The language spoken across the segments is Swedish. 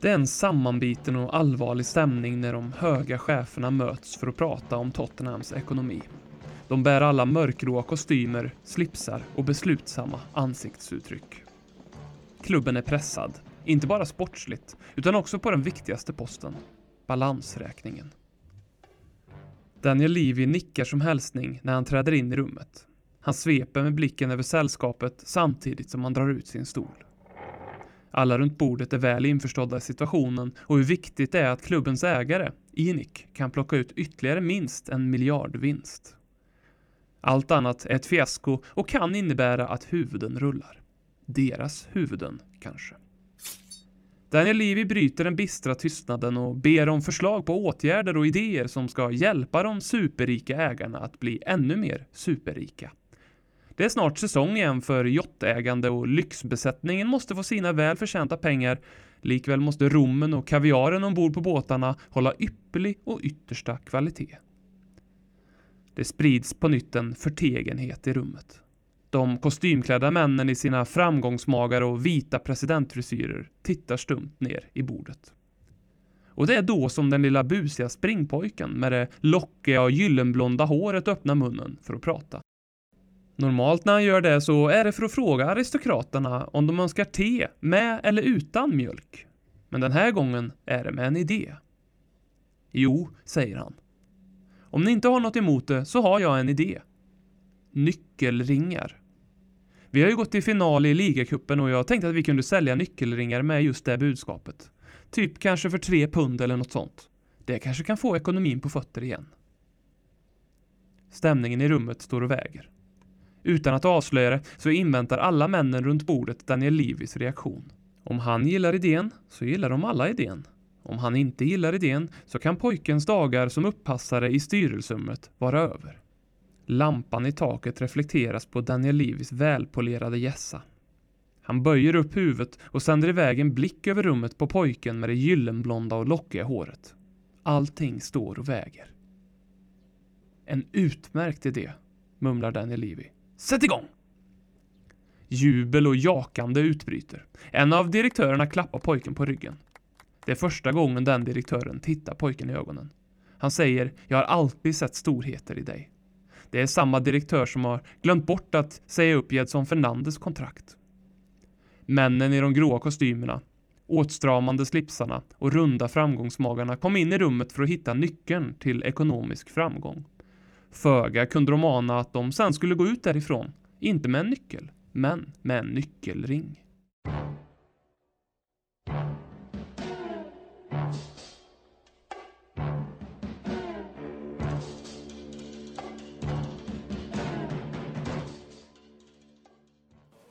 Det är en sammanbiten och allvarlig stämning när de höga cheferna möts för att prata om Tottenhams ekonomi. De bär alla mörkgråa kostymer, slipsar och beslutsamma ansiktsuttryck. Klubben är pressad, inte bara sportsligt, utan också på den viktigaste posten, balansräkningen. Daniel Levy nickar som hälsning när han träder in i rummet. Han sveper med blicken över sällskapet samtidigt som han drar ut sin stol. Alla runt bordet är väl införstådda i situationen och hur viktigt det är att klubbens ägare, Inic, kan plocka ut ytterligare minst en miljardvinst. Allt annat är ett fiasko och kan innebära att huvuden rullar. Deras huvuden, kanske. Daniel Levy bryter den bistra tystnaden och ber om förslag på åtgärder och idéer som ska hjälpa de superrika ägarna att bli ännu mer superrika. Det är snart säsong igen för jottägande och lyxbesättningen måste få sina välförtjänta pengar. Likväl måste rommen och kaviaren ombord på båtarna hålla ypperlig och yttersta kvalitet. Det sprids på nytt en förtegenhet i rummet. De kostymklädda männen i sina framgångsmagar och vita presidentfrisyrer tittar stumt ner i bordet. Och det är då som den lilla busiga springpojken med det lockiga och gyllenblonda håret öppnar munnen för att prata. Normalt när han gör det så är det för att fråga aristokraterna om de önskar te med eller utan mjölk. Men den här gången är det med en idé. Jo, säger han. Om ni inte har något emot det så har jag en idé. Nyckelringar. Vi har ju gått till final i ligacupen och jag tänkte att vi kunde sälja nyckelringar med just det budskapet. Typ kanske för tre pund eller något sånt. Det kanske kan få ekonomin på fötter igen. Stämningen i rummet står och väger. Utan att avslöja det så inväntar alla männen runt bordet Daniel Levis reaktion. Om han gillar idén så gillar de alla idén. Om han inte gillar idén så kan pojkens dagar som uppassare i styrelserummet vara över. Lampan i taket reflekteras på Daniel Levis välpolerade gässa. Han böjer upp huvudet och sänder iväg en blick över rummet på pojken med det gyllenblonda och lockiga håret. Allting står och väger. En utmärkt idé, mumlar Daniel Levy. Sätt igång! Jubel och jakande utbryter. En av direktörerna klappar pojken på ryggen. Det är första gången den direktören tittar pojken i ögonen. Han säger, jag har alltid sett storheter i dig. Det är samma direktör som har glömt bort att säga upp Jedson Fernandes kontrakt. Männen i de gråa kostymerna, åtstramande slipsarna och runda framgångsmagarna kom in i rummet för att hitta nyckeln till ekonomisk framgång. Föga kunde de ana att de sen skulle gå ut därifrån, inte med en nyckel, men med en nyckelring.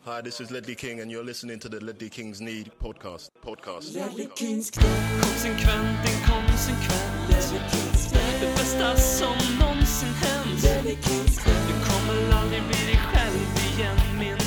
Hi, this is Ledley King, and you're listening to the Ledley Kings Need podcast. Podcast. Ledley Kings knä, Konsekvent, inkonsekvent. Ledley Kings knä, Det bästa som någonsin hänt. Ledley Kings knä, Du kommer aldrig bli dig själv igen min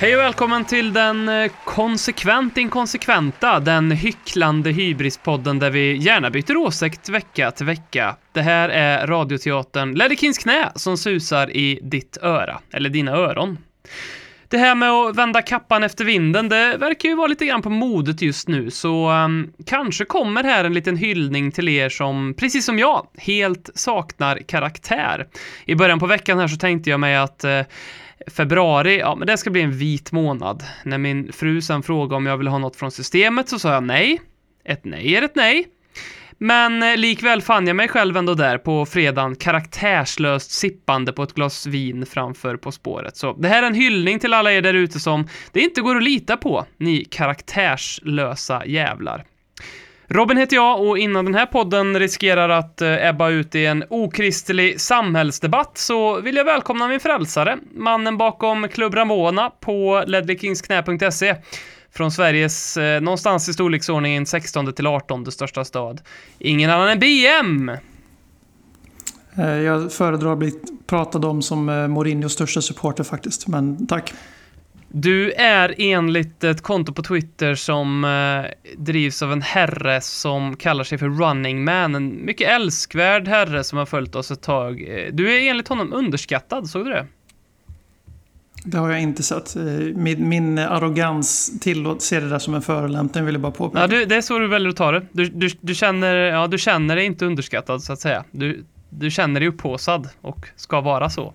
Hej och välkommen till den eh, konsekvent inkonsekventa, den hycklande hybrispodden där vi gärna byter åsikt vecka till vecka. Det här är radioteatern Ledley Kings knä som susar i ditt öra, eller dina öron. Det här med att vända kappan efter vinden, det verkar ju vara lite grann på modet just nu, så um, kanske kommer här en liten hyllning till er som, precis som jag, helt saknar karaktär. I början på veckan här så tänkte jag mig att uh, februari, ja men det ska bli en vit månad. När min fru sen frågade om jag ville ha något från systemet så sa jag nej. Ett nej är ett nej. Men eh, likväl fann jag mig själv ändå där på fredagen karaktärslöst sippande på ett glas vin framför På spåret. Så det här är en hyllning till alla er där ute som det inte går att lita på, ni karaktärslösa jävlar. Robin heter jag och innan den här podden riskerar att eh, ebba ut i en okristlig samhällsdebatt så vill jag välkomna min frälsare, mannen bakom Club Ramona på ledleykingsknä.se från Sveriges eh, någonstans i storleksordningen 16 till 18 största stad. Ingen annan än BM! Eh, jag föredrar att bli pratad om som eh, Mourinhos största supporter faktiskt, men tack. Du är enligt ett konto på Twitter som eh, drivs av en herre som kallar sig för Running Man. En mycket älskvärd herre som har följt oss ett tag. Eh, Du är enligt honom underskattad, såg du det? Det har jag inte sett. Eh, Min, min arrogans tillåt ser det där som en förolämpning vill jag bara påpeka. Ja, du, det är så du väljer att ta det. Du, du, du, känner, ja, du känner dig inte underskattad, så att säga. Du, du känner dig upphaussad och ska vara så.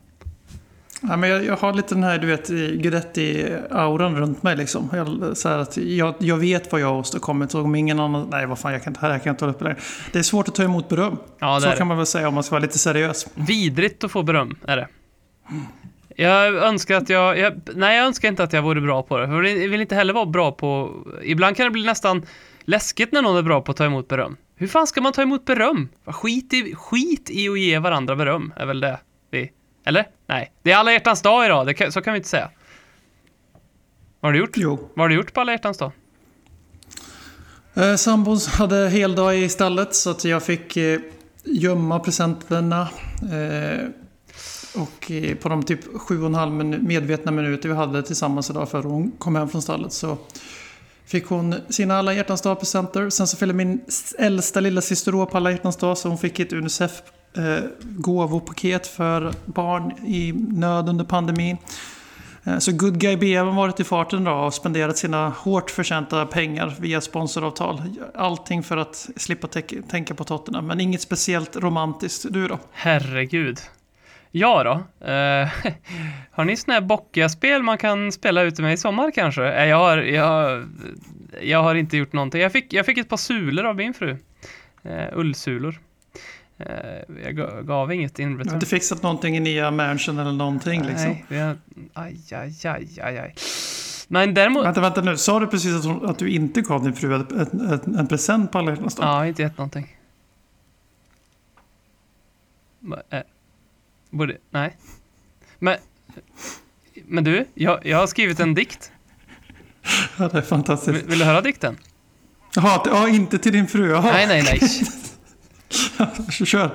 Ja, men jag, jag har lite den här, du vet, Guidetti-auran runt mig liksom. Jag, så att jag, jag vet vad jag har åstadkommit och om ingen annan... Nej, vad fan, jag kan inte, här kan jag inte hålla på längre. Det är svårt att ta emot beröm. Ja, det så det. kan man väl säga om man ska vara lite seriös. Vidrigt att få beröm, är det. Jag önskar att jag, jag... Nej, jag önskar inte att jag vore bra på det. För jag vill inte heller vara bra på... Ibland kan det bli nästan läskigt när någon är bra på att ta emot beröm. Hur fan ska man ta emot beröm? Skit i, skit i att ge varandra beröm, är väl det vi... Eller? Nej. Det är alla hjärtans dag idag, kan, så kan vi inte säga. Vad har du gjort? Jo. Vad har du gjort på alla hjärtans dag? Eh, sambon hade heldag i stallet så att jag fick eh, gömma presenterna. Eh, och eh, på de typ sju och en halv minu- medvetna minuter vi hade tillsammans idag för hon kom hem från stallet så fick hon sina alla hjärtans dag-presenter. Sen så fyllde min äldsta lilla syster på alla hjärtans dag så hon fick ett Unicef eh, gåvopaket för barn i nöd under pandemin. Eh, Så Good Guy BM har varit i farten då och spenderat sina hårt förtjänta pengar via sponsoravtal. Allting för att slippa tänka på Tottenham, men inget speciellt romantiskt. Du då? Herregud. Ja då. Eh, har ni såna här bockiga spel man kan spela ute med i sommar kanske? Eh, jag, har, jag, jag har inte gjort någonting. Jag fick, jag fick ett par sulor av min fru. Eh, ullsulor. Eh, jag ga- gav inget Du har inte fixat någonting i nya mansion eller någonting liksom? Nej, vi har, aj, aj, aj, aj, aj. Men däremot... Vänta, vänta nu. Sa du precis att, hon, att du inte gav din fru ett, ett, ett, en present på alla hjärtans dag? Ja, inte gett någonting. Eh, Borde, nej. Men, men du, jag, jag har skrivit en dikt. Ja, det är fantastiskt. Vill, vill du höra dikten? Jaha, ja, inte till din fru. Jaha. Nej, nej, nej. Kör.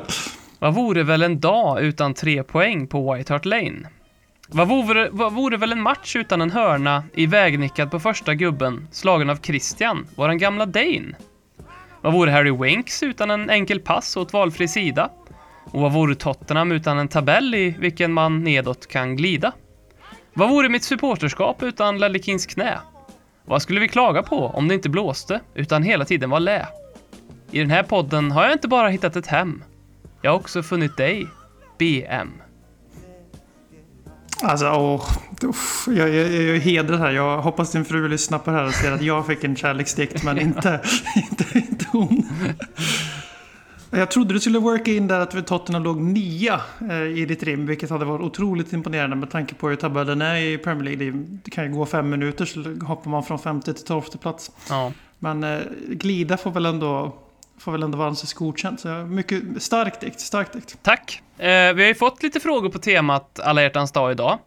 Vad vore väl en dag utan tre poäng på White Hart Lane? Vad vore, vad vore väl en match utan en hörna i vägnickad på första gubben, slagen av Christian, våran gamla Dane? Vad vore Harry Winks utan en enkel pass åt valfri sida? Och vad vore Tottenham utan en tabell i vilken man nedåt kan glida? Vad vore mitt supporterskap utan Lelle Kings knä? Vad skulle vi klaga på om det inte blåste, utan hela tiden var lä? I den här podden har jag inte bara hittat ett hem. Jag har också funnit dig, BM. Alltså, åh. Uff, jag, jag, jag hedrar här. Jag hoppas din fru lyssnar på det här och ser att jag fick en kärleksdikt, men inte, inte, inte hon. Jag trodde du skulle worka in där att Tottenham låg nia eh, i ditt rim, vilket hade varit otroligt imponerande med tanke på hur tabellen är i Premier League. Det- Det kan ju gå fem minuter så hoppar man från femte till tolfte plats. Ja. Men eh, glida får väl ändå, får väl ändå anses godkänt. Så mycket stark dikt, stark dikt. Tack. Eh, vi har ju fått lite frågor på temat alla hjärtans dag idag.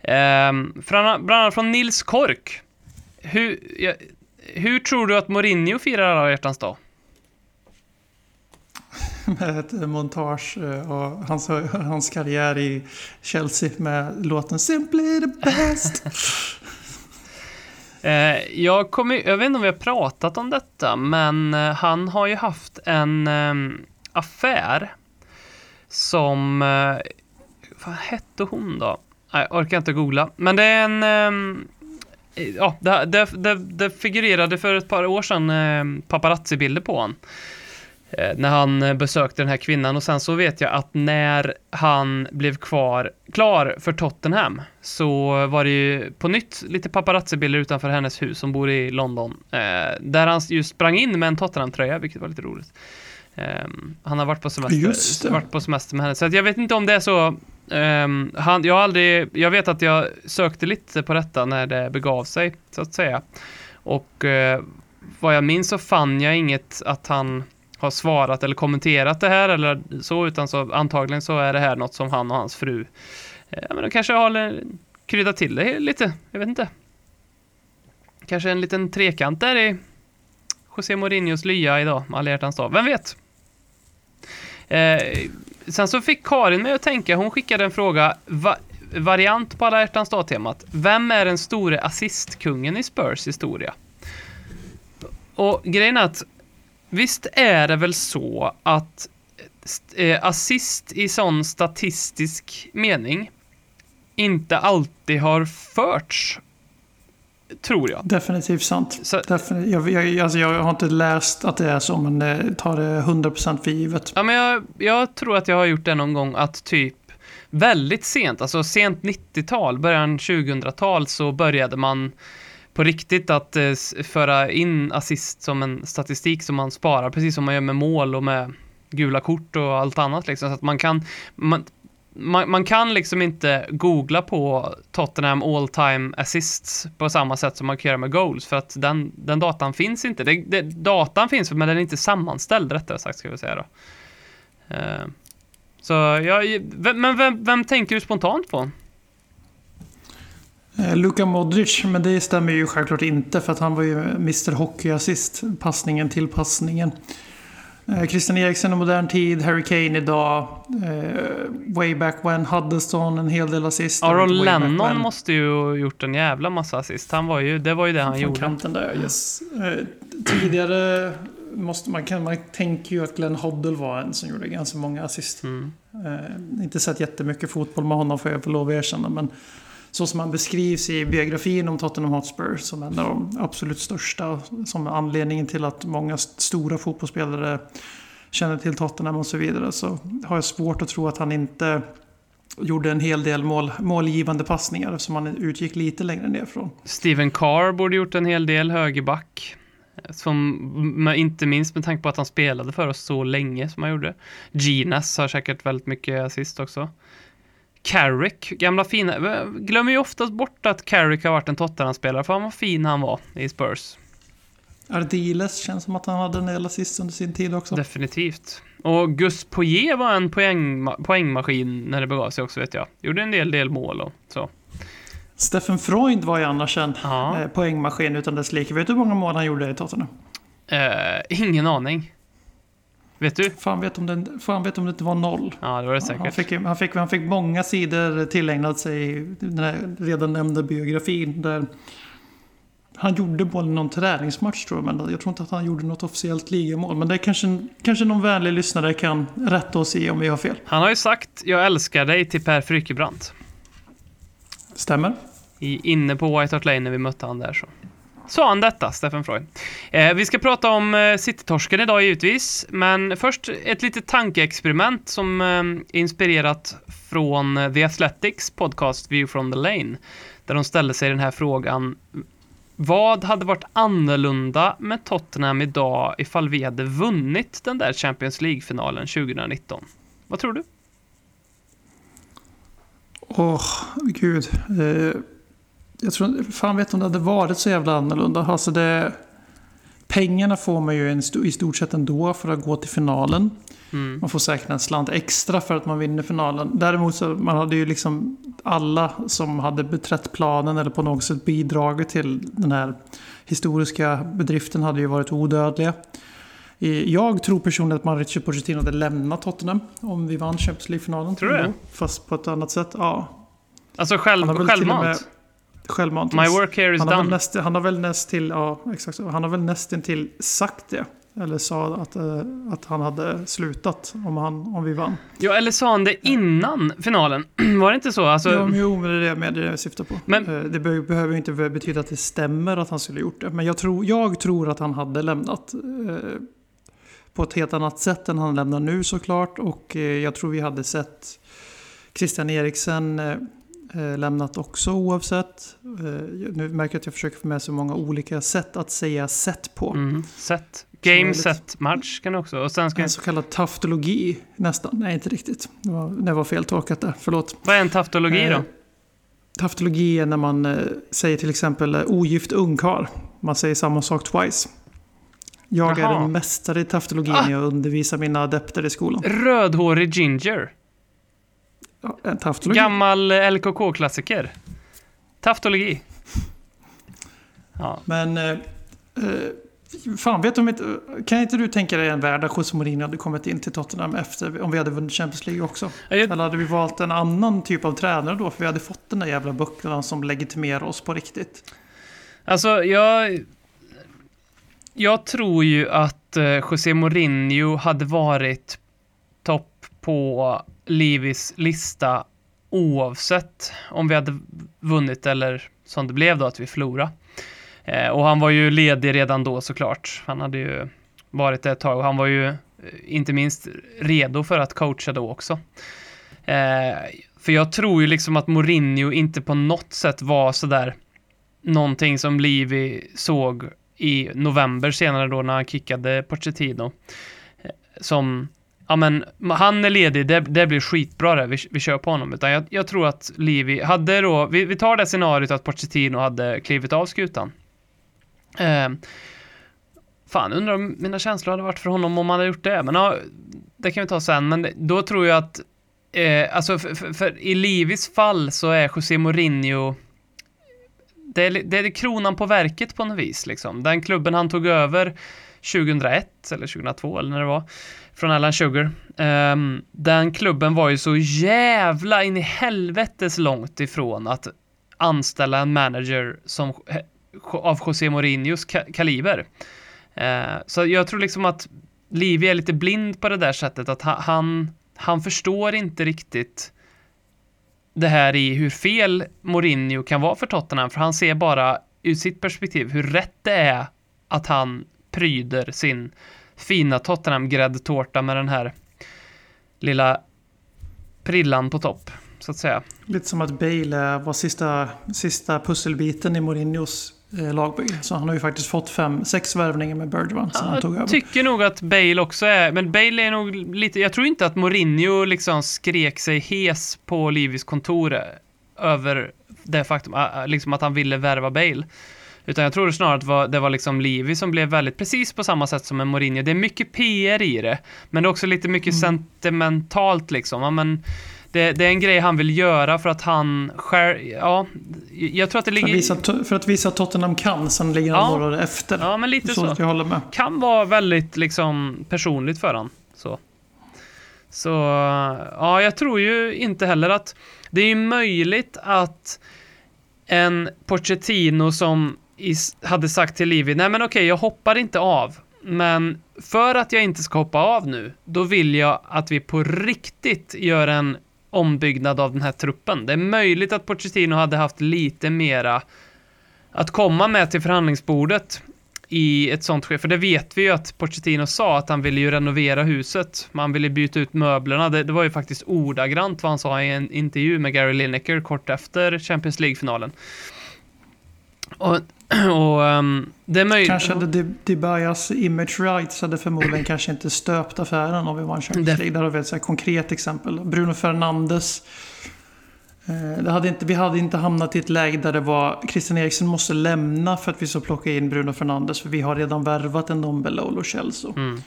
Eh, från, bland annat från Nils Kork. Hur, ja, hur tror du att Mourinho firar alla hjärtans dag? med ett montage eh, av hans, hans karriär i Chelsea med låten Simply the best. Eh, jag, kommer, jag vet inte om vi har pratat om detta, men eh, han har ju haft en ehm, affär som... Eh, vad hette hon då? Nej, jag orkar inte googla. Men det är en... Ehm, ja, det, det, det, det figurerade för ett par år sedan eh, paparazzi-bilder på honom. Eh, när han eh, besökte den här kvinnan och sen så vet jag att när han blev kvar, klar för Tottenham så var det ju på nytt lite paparazzi-bilder utanför hennes hus som bor i London. Eh, där han just sprang in med en Tottenham-tröja, vilket var lite roligt. Eh, han har varit på semester, varit på semester med henne. Så jag vet inte om det är så. ehm, han, jag har aldrig, jag vet att jag sökte lite på detta när det begav sig, så att säga. Och eh, vad jag minns så fann jag inget att han har svarat eller kommenterat det här eller så, utan så antagligen så är det här något som han och hans fru, eh, ja men de kanske har kryddat till det lite, jag vet inte. Kanske en liten trekant där i José Mourinhos lya idag, alla hjärtans dag, vem vet? Eh, sen så fick Karin mig att tänka, hon skickade en fråga, va, variant på alla hjärtans dag-temat. Vem är den store assistkungen i Spurs historia? Och grejen är att visst är det väl så att eh, assist i sån statistisk mening inte alltid har förts, tror jag. Definitivt sant. Så- Definitivt. Jag, jag, alltså jag har inte läst att det är så, men eh, tar det 100% för givet. Ja, men jag, jag tror att jag har gjort det någon gång att typ väldigt sent, alltså sent 90-tal, början 2000-tal så började man på riktigt att eh, föra in assist som en statistik som man sparar, precis som man gör med mål och med gula kort och allt annat liksom. Så att man kan, man, man, man kan liksom inte googla på Tottenham all time assists på samma sätt som man kan göra med goals för att den, den datan finns inte. Det, det, datan finns men den är inte sammanställd rättare sagt ska vi säga då. Eh, så ja, vem, men vem, vem tänker du spontant på? Eh, Luka Modric, men det stämmer ju självklart inte för att han var ju Mr Hockey-assist. Passningen till passningen. Eh, Christian Eriksen i modern tid, Harry Kane idag. Eh, way back when, Huddeston, en hel del assist. Aron Lennon måste ju ha gjort en jävla massa assist. Han var ju, det var ju det han Från gjorde. kanten där, yes. Eh, tidigare måste man, kan, man tänker ju att Glenn Hoddle var en som gjorde ganska många assist. Mm. Eh, inte sett jättemycket fotboll med honom får jag få lov att erkänna. Men så som han beskrivs i biografin om Tottenham Hotspur som en av de absolut största. Som är anledningen till att många stora fotbollsspelare känner till Tottenham och så vidare. Så har jag svårt att tro att han inte gjorde en hel del mål, målgivande passningar eftersom han utgick lite längre nerifrån. Steven Carr borde gjort en hel del högerback. Som, inte minst med tanke på att han spelade för oss så länge som han gjorde. Ginas har säkert väldigt mycket assist också. Carrick, gamla fina. Glömmer ju oftast bort att Carrick har varit en Tottenham-spelare, för han var fin han var i Spurs. Ardiles känns som att han hade en del assist under sin tid också. Definitivt. Och Gus Poirier var en poäng, poängmaskin när det begav sig också vet jag. Gjorde en del, del mål och så. Steffen Freund var ju annars en Ja. eh, poängmaskin utan dess like. Vet du hur många mål han gjorde i Tottenham? Eh, ingen aning. Vet du? Fan vet om det, fan vet om det inte var noll. Ja, det var det Han säkert. fick, han, fick, han fick många sidor tillägnat sig den här redan nämnda biografin. Där han gjorde mål i någon träningsmatch tror jag, men jag tror inte att han gjorde något officiellt ligamål. Men det är kanske, kanske någon vänlig lyssnare kan rätta oss i om vi har fel. Han har ju sagt “Jag älskar dig” till Per Frykebrant. Stämmer? I, inne på White Hart Lane när vi mötte han där så. Sa han detta, Stefan Freud. Eh, vi ska prata om eh, Citytorsken idag givetvis, men först ett litet tankeexperiment som eh, är inspirerat från eh, The Athletics podcast View from the Lane. Där de ställde sig den här frågan. Vad hade varit annorlunda med Tottenham idag ifall vi hade vunnit den där Champions League-finalen 2019? Vad tror du? Åh, gud. Eh, jag tror fan vet om det hade varit så jävla annorlunda. Alltså det, pengarna får man ju en i stort sett ändå för att gå till finalen. Mm. Man får säkert en slant extra för att man vinner finalen. Däremot så man hade ju liksom alla som hade beträtt planen eller på något sätt bidragit till den här historiska bedriften hade ju varit odödliga. Jag tror personligen att Mauricio Pochettino hade lämnat Tottenham om vi vann Champions League-finalen. Tror du det? Fast på ett annat sätt, ja. Alltså själv, självmant? Självmant. My work here is han, har väl done. näst, han har väl näst till, ja exakt. Han har väl nästan till sagt det. Eller sa att, eh, att han hade slutat om, han, om vi vann. Ja, eller sa han det innan finalen? Var det inte så? Alltså, ja, men jo, men det är det med det jag syftar på. Men- Eh, det be- behöver ju inte betyda att det stämmer att han skulle gjort det. Men jag tror, jag tror att han hade lämnat. Eh, på ett helt annat sätt än han lämnar nu såklart. Och eh, jag tror vi hade sett Christian Eriksen eh, lämnat också oavsett. Eh, nu märker jag att jag försöker få med så många olika sätt att säga sätt på. mm, set. Game, set, match kan också. Och sen ska En så kallad taftologi nästan. Nej, inte riktigt. Det var, det var fel tolkat där. Förlåt. Vad är en taftologi då? Eh, Taftologi är när man eh, säger till exempel eh, ogift ungkarl. Man säger samma sak twice. Jag Jaha. är en mästare i taftologi Ah. när jag undervisar mina adepter i skolan. Rödhårig ginger. Taftologi. Gammal LKK-klassiker. Taftologi. Ja. Men eh, eh, Fan, vet du om inte, kan inte du tänka dig en värld där José Mourinho hade kommit in till Tottenham efter, om vi hade vunnit Champions League också? Ja, jag- Eller hade vi valt en annan typ av tränare då? För vi hade fått den där jävla bucklan som legitimerar oss på riktigt. Alltså, jag... Jag tror ju att eh, José Mourinho hade varit topp på Livis lista oavsett om vi hade vunnit eller som det blev då, att vi förlorade. Eh, och han var ju ledig redan då såklart. Han hade ju varit det ett tag och han var ju eh, inte minst redo för att coacha då också. Eh, för jag tror ju liksom att Mourinho inte på något sätt var sådär någonting som Livi såg i november senare då när han kickade Pochettino. Eh, som, ja men, han är ledig, det, det blir skitbra det, vi, vi kör på honom. Utan jag, jag tror att Livi hade då, vi, vi tar det scenariot att Pochettino hade klivit av skutan. Eh, fan, undrar om mina känslor hade varit för honom om han hade gjort det. Men ja, det kan vi ta sen. Men då tror jag att, eh, alltså för, för, för i Livis fall så är José Mourinho det är, det är kronan på verket på något vis. Liksom. Den klubben han tog över 2001 eller 2002 eller när det var från Alan Sugar. Um, den klubben var ju så jävla in i helvetes långt ifrån att anställa en manager som, av José Mourinhos kaliber. Uh, så jag tror liksom att Livi är lite blind på det där sättet att han, han förstår inte riktigt det här i hur fel Mourinho kan vara för Tottenham, för han ser bara ur sitt perspektiv hur rätt det är att han pryder sin fina Tottenham-gräddtårta med den här lilla prillan på topp, så att säga. Lite som att Bale var sista, sista pusselbiten i Mourinhos eh, lagbygge. Så han har ju faktiskt fått fem, sex värvningar med Bergman sen han tog över. Jag tycker nog att Bale också är, men Bale är nog lite, jag tror inte att Mourinho liksom skrek sig hes på Livis kontor över det faktum liksom att han ville värva Bale. Utan jag tror snarare att det var, det var liksom Livi som blev väldigt precis på samma sätt som en Mourinho. Det är mycket PR i det, men det är också lite mycket sentimentalt liksom. Ja, men det, det är en grej han vill göra för att han själv, ja, jag tror att det För att, ligger... visa, för att visa att Tottenham kan, sen ligger han Ja. några år efter. Ja, men lite så. så. Jag håller med. kan vara väldigt liksom personligt för han. Så. Så ja, jag tror ju inte heller att det är ju möjligt att en Pochettino som hade sagt till Livi, nej men okej, jag hoppar inte av. Men för att jag inte ska hoppa av nu, då vill jag att vi på riktigt gör en ombyggnad av den här truppen. Det är möjligt att Pochettino hade haft lite mera att komma med till förhandlingsbordet i ett sånt skede. För det vet vi ju att Pochettino sa att han ville ju renovera huset. Man ville byta ut möblerna. Det, det var ju faktiskt ordagrant vad han sa i en intervju med Gary Lineker kort efter Champions League-finalen. Och, och ehm, det är möjligt... Kanske hade Dibayas image rights hade förmodligen kanske inte stöpt affären om vi vann Champions League. Där har vi ett så konkret exempel. Bruno Fernandes. Eh, Det hade inte, vi hade inte hamnat i ett läge där det var Christian Eriksen måste lämna för att vi ska plocka in Bruno Fernandes. För vi har redan värvat en Dombele och Lo Celso. Mm.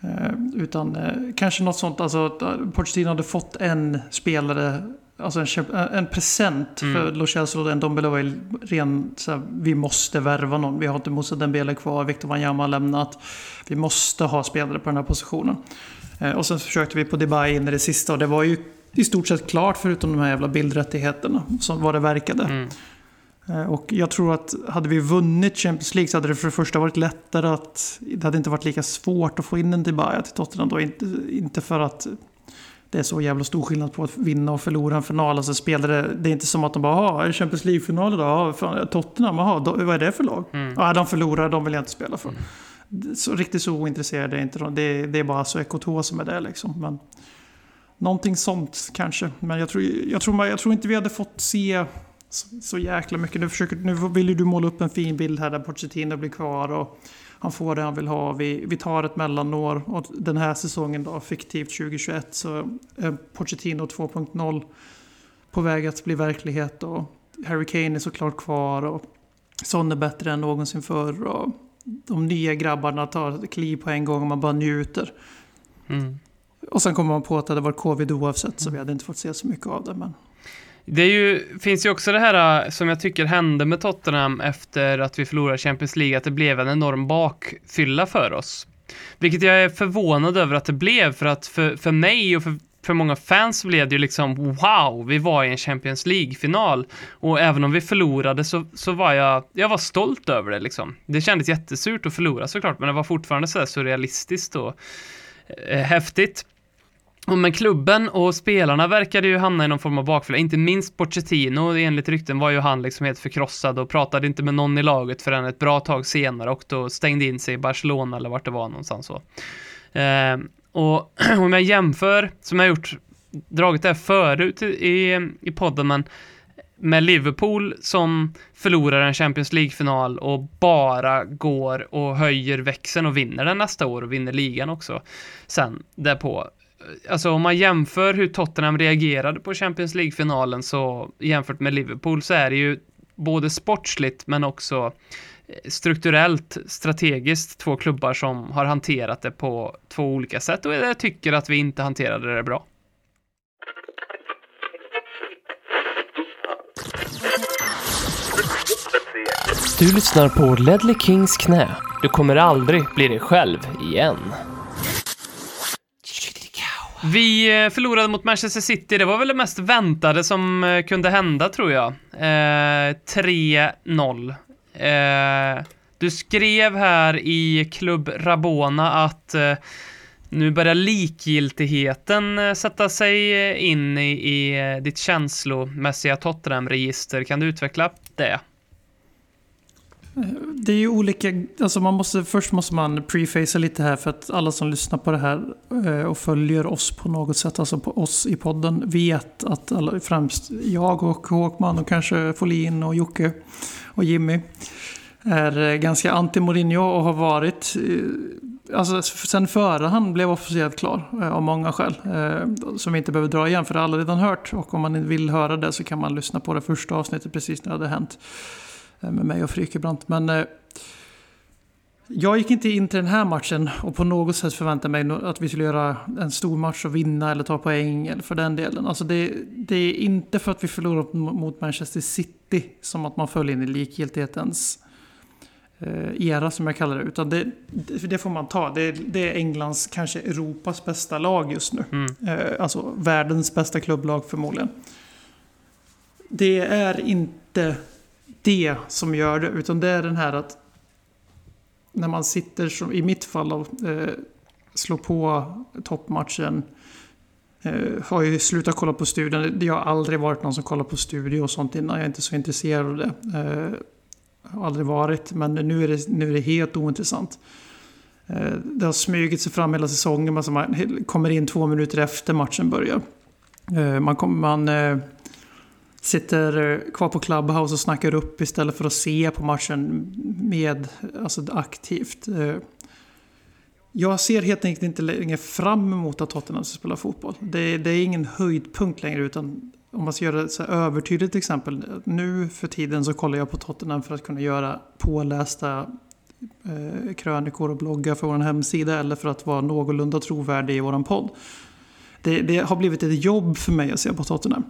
Eh, utan eh, kanske något sånt, alltså eh, Pochettino hade fått en spelare, alltså en, köp- en present Mm. för Lo Celso och en Dombele var ju ren, så här, vi måste värva någon. Vi har inte Moussa Dembele kvar, Victor Wanyama har lämnat. Vi måste ha spelare på den här positionen. Eh, och sen försökte vi på Dubai in i det sista och det var ju i stort sett klart förutom de här jävla bildrättigheterna, som vad det verkade. Mm. Eh, Och jag tror att hade vi vunnit Champions League så hade det för det första varit lättare att... Det hade inte varit lika svårt att få in en Dybala till Tottenham då. Inte, inte för att det är så jävla stor skillnad på att vinna och förlora en final. Alltså spelare, det är inte som att de bara "Jaha, är det Champions League-final idag? Fan, Tottenham, jaha, då, vad är det för lag? Mm. Ja, de förlorar, de vill jag inte spela för. Så, riktigt så ointresserade är inte de. Det, det är bara så Ekoto som är det liksom. Men, någonting sånt kanske. Men jag tror, jag, tror, jag tror inte vi hade fått se så, så jäkla mycket. Nu, försöker, nu vill ju du måla upp en fin bild här där Pochettino blir kvar och han får det han vill ha. Vi, vi tar ett mellanår och den här säsongen då, fiktivt 2021, så är Pochettino 2.0 på väg att bli verklighet och Harry Kane är såklart kvar och Son är bättre än någonsin förr och de nya grabbarna tar ett kliv på en gång och man bara njuter. Mm. Och sen kommer man på att det hade varit covid oavsett så vi hade inte fått se så mycket av det. Men det är ju, finns ju också det här äh, som jag tycker hände med Tottenham efter att vi förlorade Champions League, att det blev en enorm bakfylla för oss. Vilket jag är förvånad över att det blev, för att för, för mig och för, för många fans blev det ju liksom wow, vi var i en Champions League-final. Och även om vi förlorade så, så var jag, jag var stolt över det liksom. Det kändes jättesurt att förlora såklart, men det var fortfarande så här surrealistiskt och eh, häftigt. Och men klubben och spelarna verkade ju hamna i någon form av bakfylla, inte minst Pochettino, enligt rykten var ju han liksom helt förkrossad och pratade inte med någon i laget förrän ett bra tag senare och då stängde in sig i Barcelona eller vart det var någonstans så. Eh, och om jag jämför, som jag gjort, dragit det här förut i, i podden, men med Liverpool som förlorar en Champions League-final och bara går och höjer växeln och vinner den nästa år och vinner ligan också sen därpå alltså om man jämför hur Tottenham reagerade på Champions League-finalen så jämfört med Liverpool så är det ju både sportsligt men också eh, strukturellt, strategiskt två klubbar som har hanterat det på två olika sätt och jag tycker att vi inte hanterade det bra. Du lyssnar på Ledley Kings knä. Du kommer aldrig bli dig själv igen. Vi eh, förlorade mot Manchester City, det var väl det mest väntade som eh, kunde hända tror jag. Eh, 3-0. Eh, du skrev här i Klubb Rabona att eh, nu börjar likgiltigheten eh, sätta sig in i, i ditt känslomässiga Tottenham-register. Kan du utveckla det? Det är ju olika, alltså man måste, först måste man prefacea lite här för att alla som lyssnar på det här eh, och följer oss på något sätt, alltså på oss i podden, vet att alla, främst jag och Håkman och kanske Folin och Jocke och Jimmy är eh, ganska anti Mourinho och har varit eh, Alltså sen före han blev officiellt klar av många skäl. som vi inte behöver dra igen för det har alla redan hört. Och om man vill höra det så kan man lyssna på det första avsnittet precis när det hade hänt. Eh, med mig och Frykebrant. Men eh, jag gick inte in till den här matchen och på något sätt förväntade mig att vi skulle göra en stor match och vinna eller ta poäng eller för den delen. Alltså det, det är inte för att vi förlorar mot Manchester City som att man föll in i likgiltighetens eh, era som jag kallar det. Utan det, det får man ta. Det, det, är Englands, kanske Europas bästa lag just nu. Mm. Alltså världens bästa klubblag förmodligen. Det är inte det som gör det, utan det är den här att när man sitter, som i mitt fall, och eh, slår på toppmatchen. Eh, har ju slutat kolla på studion. Det har aldrig varit någon som kollar på studio och sånt innan. Jag är inte så intresserad av det. Eh, har aldrig varit, men nu är det, nu är det helt ointressant. Eh, det har smugit sig fram hela säsongen, Alltså man kommer in två minuter efter matchen börjar. Eh, man, kommer... man eh, sitter kvar på Clubhouse och snackar upp istället för att se på matchen med, alltså aktivt. Eh, jag ser helt enkelt inte längre fram emot att Tottenham ska spela fotboll. Det, det är ingen höjdpunkt längre utan om man ska göra ett så övertydligt exempel. Nu för tiden så kollar jag på Tottenham för att kunna göra pålästa eh, krönikor och bloggar för vår hemsida eller för att vara någorlunda trovärdig i vår podd. Det, det, har blivit ett jobb för mig att se på Tottenham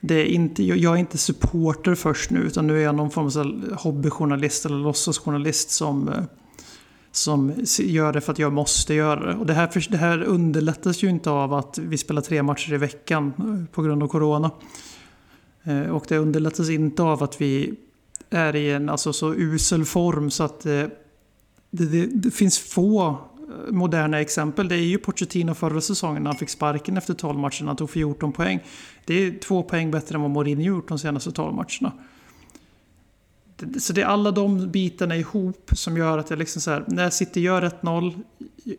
det är inte, jag är inte supporter först nu utan nu är jag någon form av hobbyjournalist eller låtsasjournalist som, eh, som gör det för att jag måste göra det. Och det här, det här underlättas ju inte av att vi spelar tre matcher i veckan eh, på grund av corona. Eh, och det underlättas inte av att vi är i en alltså, så usel form så att det, det, det finns få moderna exempel. Det är ju Pochettino förra säsongen när han fick sparken efter 12 matcher. Han tog 14 poäng. Det är två poäng bättre än vad Mourinho gjort de senaste 12 matcherna. Så det är alla de bitarna ihop som gör att jag liksom så här, när City gör 1-0,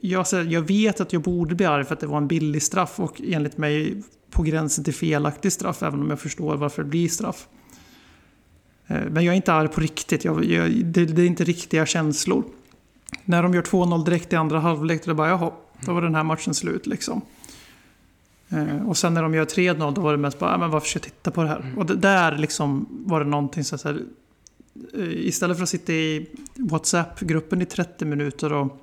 jag, jag vet att jag borde bli arg för att det var en billig straff och enligt mig på gränsen till felaktig straff, även om jag förstår varför det blir straff. Eh, men jag är inte arg på riktigt, jag, jag, det, det är inte riktiga känslor. När de gör 2-0 direkt i andra halvlek, då bara jaha, då var den här matchen slut liksom. Eh, och sen när de gör 3-0 då var det mest bara, men varför ska jag titta på det här? Mm. Och det, där liksom var det någonting så här, eh, istället för att sitta i WhatsApp-gruppen i 30 minuter och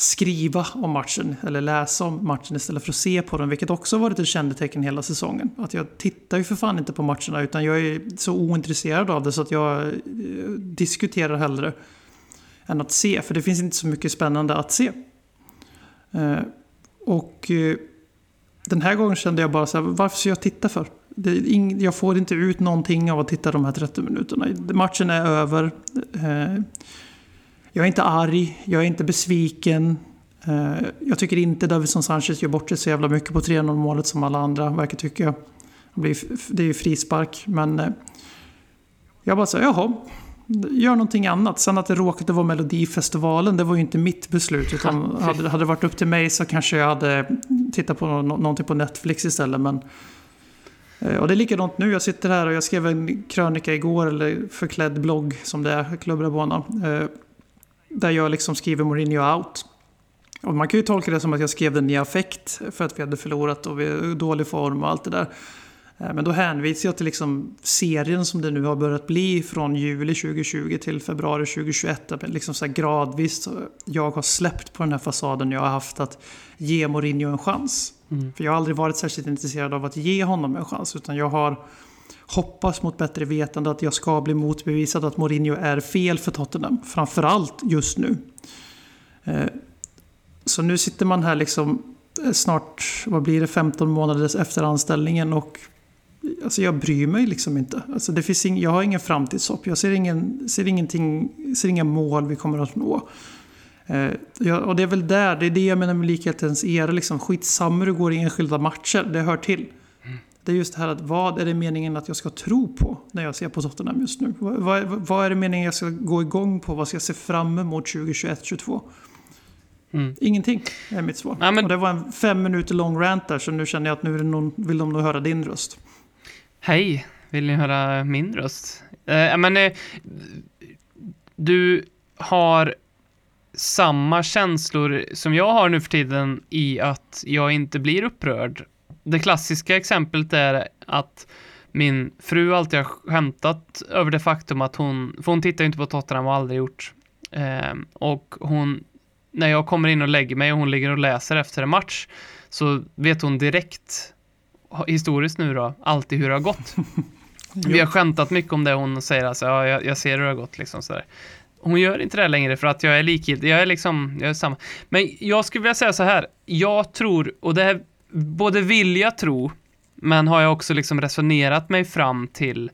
skriva om matchen eller läsa om matchen istället för att se på den. Vilket också varit ett kännetecken hela säsongen. Att jag tittar ju för fan inte på matcherna utan jag är så ointresserad av det så att jag eh, diskuterar hellre än att se. För det finns inte så mycket spännande att se. Eh, och eh, den här gången kände jag bara så här, varför ska jag titta för? Ing- jag får inte ut någonting av att titta de här 30 minuterna. Matchen är över. Eh, jag är inte arg, jag är inte besviken. Jag tycker inte Davison Sanchez gör bort sig så jävla mycket på 3-0 målet som alla andra verkar tycka. Det är ju frispark, men... Jag bara säger jaha, gör någonting annat. Sen att det råkade vara Melodifestivalen, det var ju inte mitt beslut. Utan hade, hade det varit upp till mig så kanske jag hade tittat på nå- någonting på Netflix istället. Men, eh, och det är likadant nu, jag sitter här och jag skrev en krönika igår, eller förklädd blogg som det är, Club Rabona. Eh, där jag liksom skriver Mourinho out. Och man kan ju tolka det som att jag skrev den i affekt för att vi hade förlorat och vi är i dålig form och allt det där. Eh, Men då hänvisar jag till liksom serien som det nu har börjat bli från juli 2020 till februari 2021. Där liksom så gradvis jag har släppt på den här fasaden jag har haft att ge Mourinho en chans. För jag har aldrig varit särskilt intresserad av att ge honom en chans. Utan jag har hoppats mot bättre vetande att jag ska bli motbevisad att Mourinho är fel för Tottenham. Framförallt just nu. Eh, Så nu sitter man här liksom eh, snart, vad blir det, 15 månader efter anställningen och Alltså jag bryr mig liksom inte. Alltså det finns ing, jag har ingen framtidshopp. Jag ser, ingen, ser, ingenting, ser inga mål vi kommer att nå. Eh, ja, och det är väl där, det är det jag menar med likhetens era. Liksom, skitsamma hur det går i enskilda matcher, det hör till. Det är just det här att vad är det meningen att jag ska tro på när jag ser på Tottenham just nu? Vad, vad, vad är det meningen jag ska gå igång på? Vad ska jag se fram emot 2021-2022? Mm. Ingenting är mitt svar. Ja, men- Och det var en fem minuter lång rant där så nu känner jag att nu någon, vill de nog höra din röst. Hej, vill ni höra min röst? Eh, men, eh, du har samma känslor som jag har nu för tiden i att jag inte blir upprörd. Det klassiska exemplet är att min fru alltid har skämtat över det faktum att hon, för hon tittar ju inte på Tottenham och har aldrig gjort. Eh, och hon, när jag kommer in och lägger mig och hon ligger och läser efter en match så vet hon direkt historiskt nu då, alltid hur det har gått. Vi har skämtat mycket om det, hon säger alltså, ja, jag, jag ser hur det har gått liksom sådär. Hon gör inte det längre för att jag är likgiltig, jag är liksom, jag är samma. Men jag skulle vilja säga så här, jag tror, och det här, både vill jag tro, men har jag också liksom resonerat mig fram till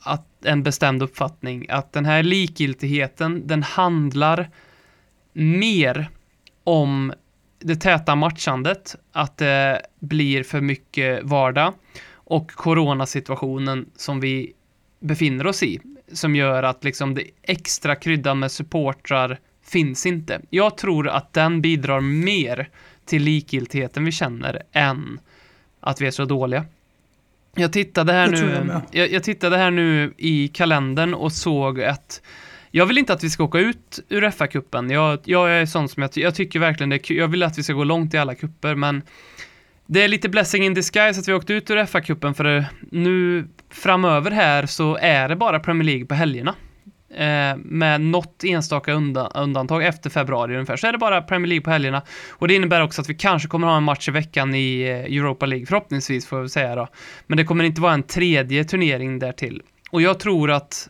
att en bestämd uppfattning, att den här likgiltigheten, den handlar mer om det täta matchandet, att det blir för mycket vardag och coronasituationen som vi befinner oss i, som gör att liksom det extra kryddan med supportrar finns inte. Jag tror att den bidrar mer till likgiltigheten vi känner än att vi är så dåliga. Jag tittade här jag nu, jag, jag tittade här nu i kalendern och såg att jag vill inte att vi ska åka ut ur FA-cupen. Jag, jag är sån som jag, jag tycker verkligen det är kul. Jag vill att vi ska gå långt i alla kupper, men det är lite blessing in disguise att vi åkte ut ur FA-cupen, för nu framöver här så är det bara Premier League på helgerna. Eh, med något enstaka undan, undantag efter februari ungefär, så är det bara Premier League på helgerna. Och det innebär också att vi kanske kommer ha en match i veckan i eh, Europa League, förhoppningsvis får jag säga då. Men det kommer inte vara en tredje turnering därtill. Och jag tror att,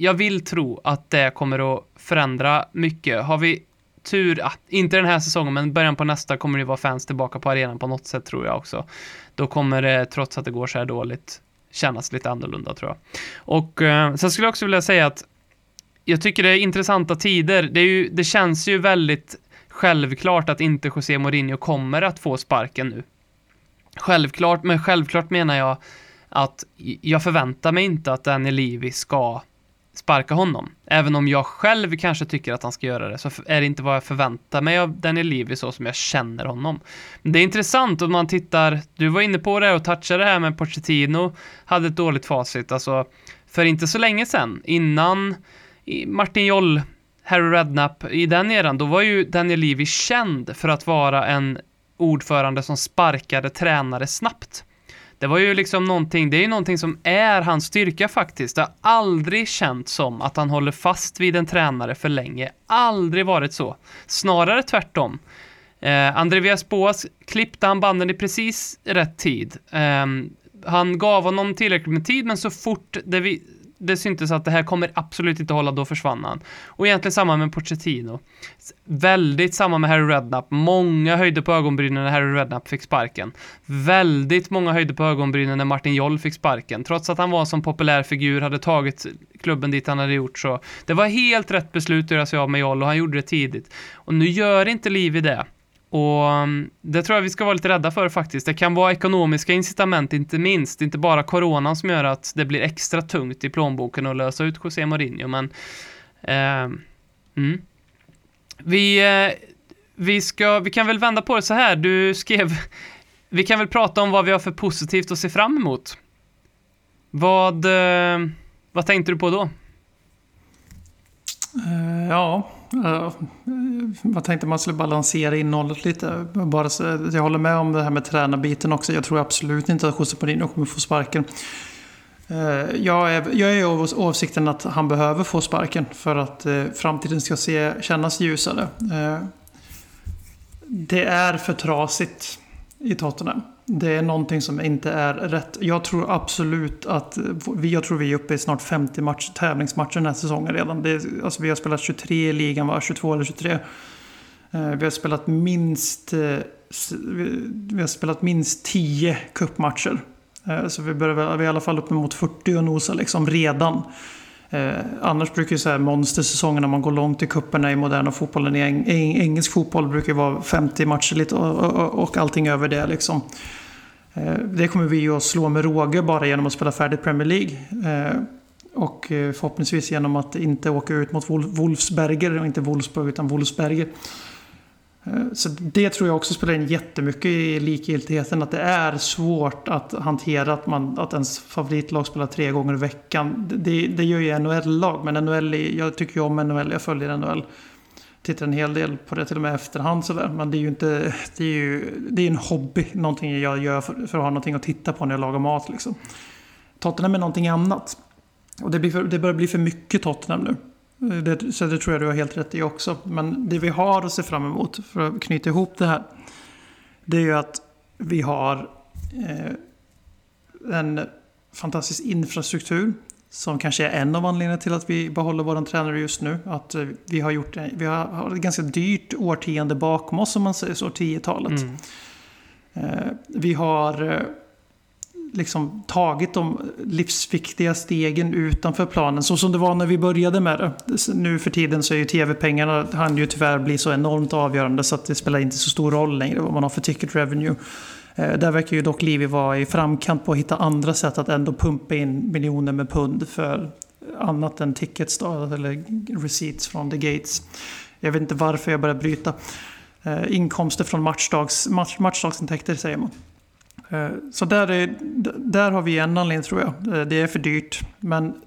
jag vill tro att det kommer att förändra mycket. Har vi tur, att, inte den här säsongen, men början på nästa kommer det vara fans tillbaka på arenan på något sätt tror jag också. Då kommer det, trots att det går så här dåligt, kännas lite annorlunda tror jag. Och eh, sen skulle jag också vilja säga att jag tycker det är intressanta tider. Det, är ju, det känns ju väldigt självklart att inte José Mourinho kommer att få sparken nu. Självklart, men självklart menar jag att jag förväntar mig inte att Daniel Levy ska sparka honom. Även om jag själv kanske tycker att han ska göra det, så är det inte vad jag förväntar mig av Daniel Levy så som jag känner honom. Men det är intressant om man tittar, du var inne på det och touchade det här med Pochettino, hade ett dåligt facit, alltså för inte så länge sedan, innan Martin Joll, Harry Redknapp, i den eran, då var ju Daniel Levy känd för att vara en ordförande som sparkade tränare snabbt. Det var ju liksom någonting, det är ju någonting som är hans styrka faktiskt. Det har aldrig känts som att han håller fast vid en tränare för länge. Aldrig varit så. Snarare tvärtom. Eh, Andreas Boas klippte han banden i precis rätt tid. Eh, han gav honom tillräckligt med tid, men så fort det, vi, det syntes att det här kommer absolut inte hålla, då försvann han. Och egentligen samma med Pochettino. Väldigt samma med Harry Redknapp. Många höjde på ögonbrynen när Harry Redknapp fick sparken. Väldigt många höjde på ögonbrynen när Martin Joll fick sparken. Trots att han var en sån populär figur, hade tagit klubben dit han hade gjort så. Det var helt rätt beslut att göra sig av med Joll och han gjorde det tidigt. Och nu gör inte Livi det. Och mm, det tror jag vi ska vara lite rädda för faktiskt. Det kan vara ekonomiska incitament, inte minst. Det är Inte bara coronan som gör att det blir extra tungt i plånboken att lösa ut José Mourinho, men... Eh, mm. Vi, eh, vi, ska, vi kan väl vända på det så här. Du skrev... Vi kan väl prata om vad vi har för positivt att se fram emot. Vad, eh, vad tänkte du på då? Eh, ja, jag tänkte man skulle balansera innehållet lite. Bara så, jag håller med om det här med tränarbiten också. Jag tror absolut inte att José Mourinho kommer få sparken. Eh, jag är, jag är av åsikten att han behöver få sparken för att eh, framtiden ska se, kännas ljusare. Eh, det är för trasigt i Tottenham. Det är någonting som inte är rätt. Jag tror absolut att vi, jag tror vi är uppe i snart 50 match, tävlingsmatcher den här säsongen redan. Det, alltså vi har spelat 23 i ligan, va? 22 eller 23. Eh, vi har spelat minst, eh, vi- har spelat minst 10 cupmatcher. Eh, så vi börjar vi är i alla fall uppemot 40 och nosar liksom redan. Eh, annars brukar ju så här monstersäsongerna, man går långt i kupperna i moderna fotbollen, i eng, engelsk fotboll brukar ju vara 50 matcher lite och, och, och allting över det liksom. Eh, det kommer vi ju att slå med råge bara genom att spela färdigt Premier League. Eh, och eh, förhoppningsvis genom att inte åka ut mot Wolfsberger och inte Wolfsburg utan Wolfsberger. Eh, så det tror jag också spelar in jättemycket i likgiltigheten. Att det är svårt att hantera att, man, att ens favoritlag spelar tre gånger i veckan. Det, det gör ju NHL-lag, men NHL, jag tycker ju om NHL, jag följer NHL. Tittar en hel del på det till och med efterhand sådär. Men det är ju inte, det är ju det är en hobby. Någonting jag gör för, för att ha någonting att titta på när jag lagar mat liksom. Tottenham är någonting annat. Och det, blir för, det börjar bli för mycket Tottenham nu. Det, så det tror jag du har helt rätt i också. Men det vi har att se fram emot, för att knyta ihop det här. Det är ju att vi har eh, en fantastisk infrastruktur. Som kanske är en av anledningarna till att vi behåller vår tränare just nu. Att eh, vi har gjort vi har, har ett ganska dyrt årtionde bakom oss om man säger så, 10-talet. Mm. Eh, vi har eh, liksom tagit de livsviktiga stegen utanför planen. Så som det var när vi började med det. Nu för tiden så är ju tv-pengarna han ju tyvärr bli så enormt avgörande så att det spelar inte så stor roll längre vad man har för ticket revenue. Eh, där verkar ju dock Livi vara i framkant på att hitta andra sätt att ändå pumpa in miljoner med pund för annat än tickets då, eller receipts från the gates. Jag vet inte varför jag börjar bryta. Eh, inkomster från matchdags, match, matchdagsintäkter säger man. Eh, så där, är, där har vi en anledning tror jag. Eh, det är för dyrt. Men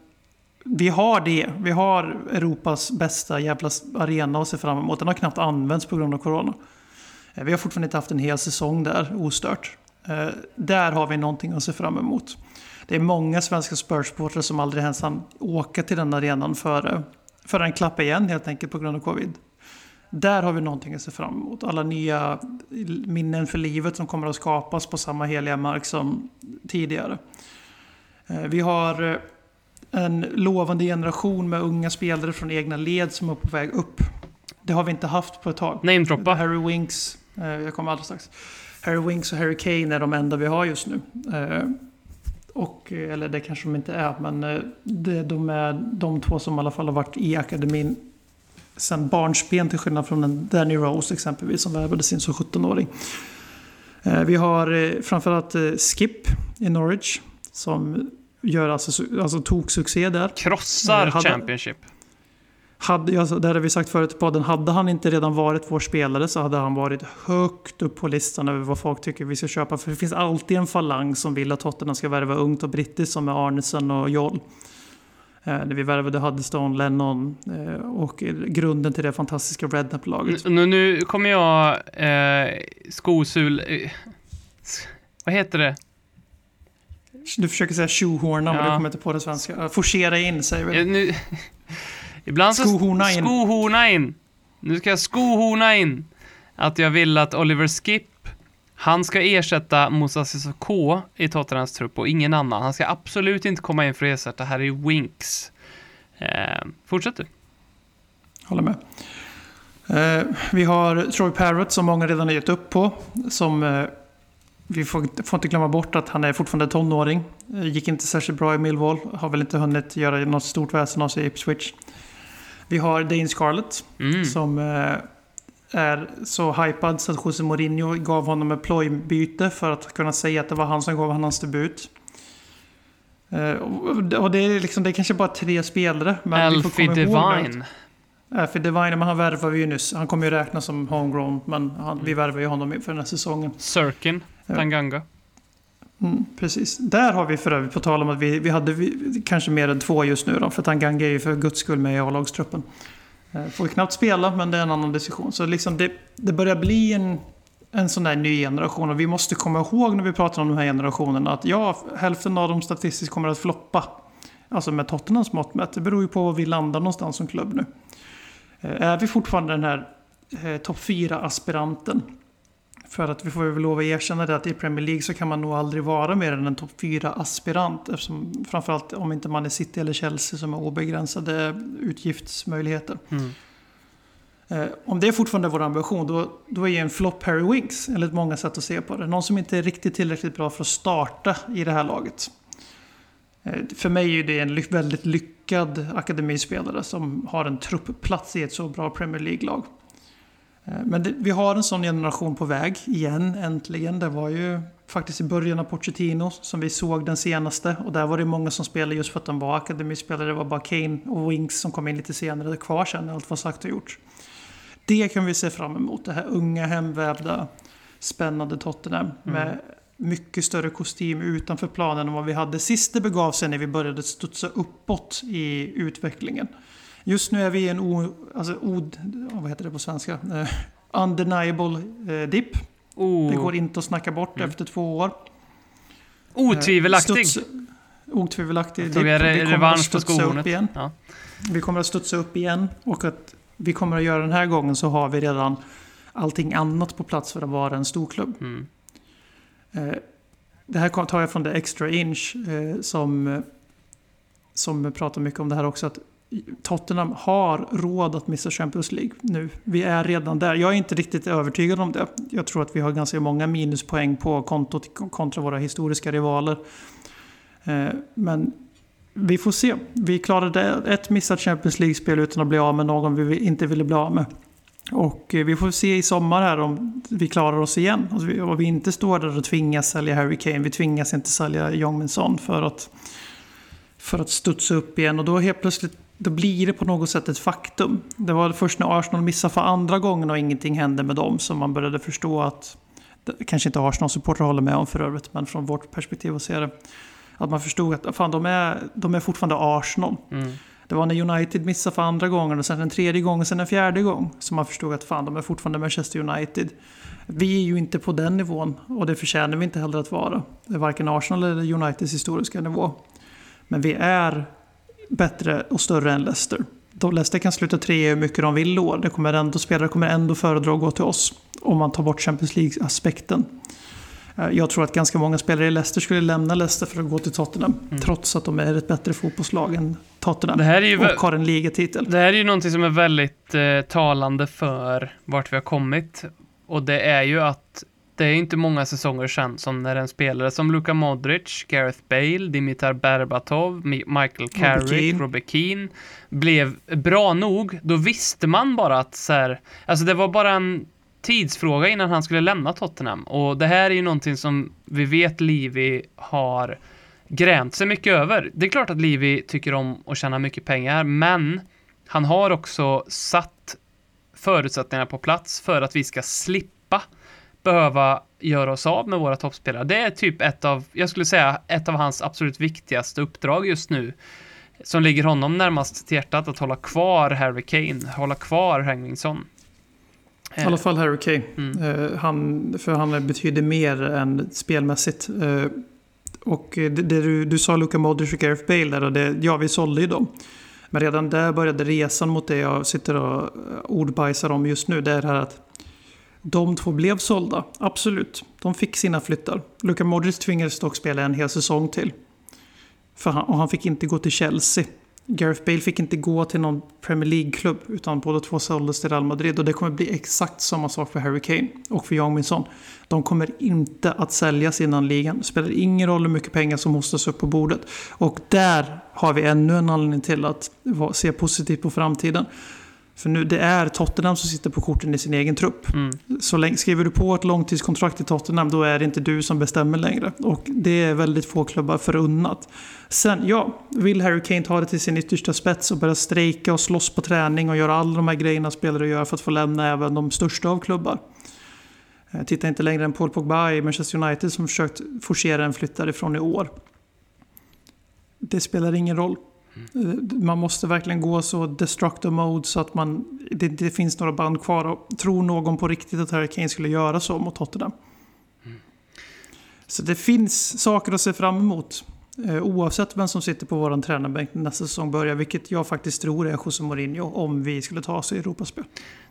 vi har det. Vi har Europas bästa jävla arena att se fram emot. Den har knappt använts på grund av Corona. Eh, vi har fortfarande inte haft en hel säsong där ostört. Där har vi någonting att se fram emot. Det är många svenska Spurs-supportrar som aldrig ens hann åka till den arenan före, före den klappade igen helt enkelt på grund av covid. Där har vi någonting att se fram emot. Alla nya minnen för livet som kommer att skapas på samma heliga mark som tidigare. Eh, Vi har eh, en lovande generation med unga spelare från egna led som är på väg upp. Det har vi inte haft på ett tag. Namedroppa. Harry Winks, eh, jag kommer alldeles strax. Harry Winks och Harry Kane är de enda vi har just nu. Och, eller det kanske de inte är, men det, de är de två som i alla fall har varit i akademin sen barnsben till skillnad från en Danny Rose exempelvis som värvades in som 17-åring. Eh, Vi har eh, framförallt eh, Skip i Norwich som gör alltså, alltså toksuccé där. Krossar hade- Championship. Hade, alltså, det hade vi sagt förut i podden, hade han inte redan varit vår spelare så hade han varit högt upp på listan över vad folk tycker vi ska köpa. För det finns alltid en falang som vill att Tottenham ska värva ungt och brittiskt som är Arnesen och Joll. Eh, när vi värvade Huddestone, Lennon eh, och grunden till det fantastiska Rednap-laget. Nu, nu kommer jag eh, skosul... Eh, vad heter det? Du försöker säga tjohorna, men Ja. du kommer inte på det svenska. Forcera in, säger vi. Eh, Nu, ibland så... Skohorna in. Skohorna in. Nu ska jag skohorna in. Att jag vill att Oliver Skip, han ska ersätta Moussa Sissoko i Tottenhams trupp och ingen annan. Han ska absolut inte komma in för att ersätta Harry Winks. Eh, fortsätt du. Håller med. Eh, vi har Troy Parrott som många redan har gett upp på. Som, eh, vi får, får inte glömma bort att han är fortfarande tonåring. Eh, gick inte särskilt bra i Millwall. Har väl inte hunnit göra något stort väsen av sig i Ipswich. Vi har Dane Scarlett Mm. som eh, är så hypad så att José Mourinho gav honom ett plojbyte för att kunna säga att det var han som gav honom hans debut. Eh, och det är, liksom, det är kanske bara tre spelare. Men Alfie Divine. För Divine, men han värvar vi ju nyss. Han kommer ju räknas som homegrown, men han, vi värvar ju honom för den här säsongen. Sirkin. Tanganga. Mm, precis. Där har vi för övrigt, på tal om att vi, vi hade vi, kanske mer än två just nu då, för Tanganga är ju för guds skull med i A-lagstruppen. Eh, får ju knappt spela, men det är en annan diskussion. Så liksom det, det börjar bli en, en sån där ny generation och vi måste komma ihåg när vi pratar om de här generationerna att ja, hälften av dem statistiskt kommer att floppa. Alltså med Tottenhams mått mätt. Det beror ju på var vi landar någonstans som klubb nu. Eh, är vi fortfarande den här eh, topp 4-aspiranten? För att vi får väl lov att erkänna det att i Premier League så kan man nog aldrig vara mer än en topp 4-aspirant. Eftersom framförallt om inte man är City eller Chelsea som har obegränsade utgiftsmöjligheter. Mm. Eh, om det är fortfarande vår ambition då, då är ju en flopp Harry Winks enligt många sätt att se på det. Någon som inte är riktigt tillräckligt bra för att starta i det här laget. Eh, för mig är det en ly- väldigt lyckad akademispelare som har en truppplats i ett så bra Premier League-lag. Eh, Men det, vi har en sån generation på väg igen, äntligen. Det var ju faktiskt i början av Pochettino som vi såg den senaste. Och där var det många som spelade just för att de var akademispelare. Det var bara Kane och Winks som kom in lite senare kvar sen när allt var sagt och gjort. Det kan vi se fram emot. Det här unga, hemvävda, spännande Tottenham. Med mycket större kostym utanför planen än vad vi hade sist det begav sig när vi började studsa uppåt i utvecklingen. Just nu är vi i en o, alltså, od, vad heter det på svenska? Eh, undeniable eh, dip. Oh, Det går inte att snacka bort efter två år. otvivelaktig. Eh, studs- Otvivelaktig jag Vi kommer att studsa upp igen. Ja. Vi kommer att studsa upp igen och att vi kommer att göra den här gången så har vi redan allting annat på plats för att vara en storklubb. Mm. Det här tar jag från The Extra Inch som, som pratar mycket om det här också. Att Tottenham har råd att missa Champions League nu. Vi är redan där. Jag är inte riktigt övertygad om det. Jag tror att vi har ganska många minuspoäng på kontot kontra våra historiska rivaler. Eh, men vi får se. Vi klarade ett missat Champions League-spel utan att bli av med någon vi inte ville bli av med. Och eh, vi får se i sommar här om vi klarar oss igen. Alltså, och vi, inte står där och tvingas sälja Harry Kane. Vi tvingas inte sälja Jong Son för att, för att studsa upp igen. Och då helt plötsligt då blir det på något sätt ett faktum. Det var först när Arsenal missade för andra gången och ingenting hände med dem som man började förstå att kanske inte Arsenal-supportrar håller med om för övrigt, men från vårt perspektiv att se det. Att man förstod att fan, de, är, de är fortfarande Arsenal. Mm. Det var när United missade för andra gången och sen en tredje gång och sen en fjärde gång. som man förstod att fan, de är fortfarande Manchester United. Vi är ju inte på den nivån och det förtjänar vi inte heller att vara. Det är varken Arsenal eller Uniteds historiska nivå. Men vi är bättre och större än Leicester. Då Leicester kan sluta tre hur mycket de vill då. Det kommer ändå, spelare kommer ändå föredra att gå till oss. Om man tar bort Champions League-aspekten. Eh, Jag tror att ganska många spelare i Leicester skulle lämna Leicester för att gå till Tottenham. Trots att de är ett bättre fotbollslag än Tottenham. Det här är ju och har en ligatitel. Det här är ju någonting som är väldigt eh, talande för vart vi har kommit. Och det är ju att det är inte många säsonger sedan som när en spelare som Luka Modric, Gareth Bale, Dimitar Berbatov, Mi- Michael Carrick, Keane. Robert Keane blev bra nog. Då visste man bara att så här, alltså det var bara en tidsfråga innan han skulle lämna Tottenham. Och det här är ju någonting som vi vet Livi har grämt sig mycket över. Det är klart att Livi tycker om att tjäna mycket pengar, men han har också satt förutsättningarna på plats för att vi ska slippa behöva göra oss av med våra toppspelare. Det är typ ett av, jag skulle säga, ett av hans absolut viktigaste uppdrag just nu. Som ligger honom närmast till hjärtat, att hålla kvar Harry Kane, hålla kvar Hengmingsson. I alla fall Harry Kane. Mm. Eh, han, för han betyder mer än spelmässigt. Eh, Och det, det du, du sa Luka Modric och Gareth Bale där, och det, ja vi sålde ju dem. Men redan där började resan mot det jag sitter och ordbajsar om just nu. Det är det här att de två blev sålda, absolut. De fick sina flyttar. Luka Modric tvingades dock spela en hel säsong till. För han, och han fick inte gå till Chelsea. Gareth Bale fick inte gå till någon Premier League-klubb utan båda två såldes till Real Madrid. Och det kommer bli exakt samma sak för Harry Kane och för Young Minson. De kommer inte att säljas innan ligan. Det spelar ingen roll hur mycket pengar som hostas upp på bordet. Och där har vi ännu en anledning till att se positivt på framtiden. För nu, det är Tottenham som sitter på korten i sin egen trupp. Så länge, skriver du på ett långtidskontrakt i Tottenham då är det inte du som bestämmer längre. Och det är väldigt få klubbar förunnat. Sen, ja, vill Harry Kane ta det till sin yttersta spets och börja strejka och slåss på träning och göra alla de här grejerna spelare gör för att få lämna även de största av klubbar. Eh, Titta inte längre än Paul Pogba i Manchester United som försökt forcera en flytt därifrån i år. Det spelar ingen roll. Eh, man måste verkligen gå så destructive mode så att man, det inte finns några band kvar. Och tror någon på riktigt att Harry Kane skulle göra så mot Tottenham? Så det finns saker att se fram emot. Eh, oavsett vem som sitter på våran tränarbänk nästa säsong börjar. Vilket jag faktiskt tror är José Mourinho om vi skulle ta oss i Europaspel.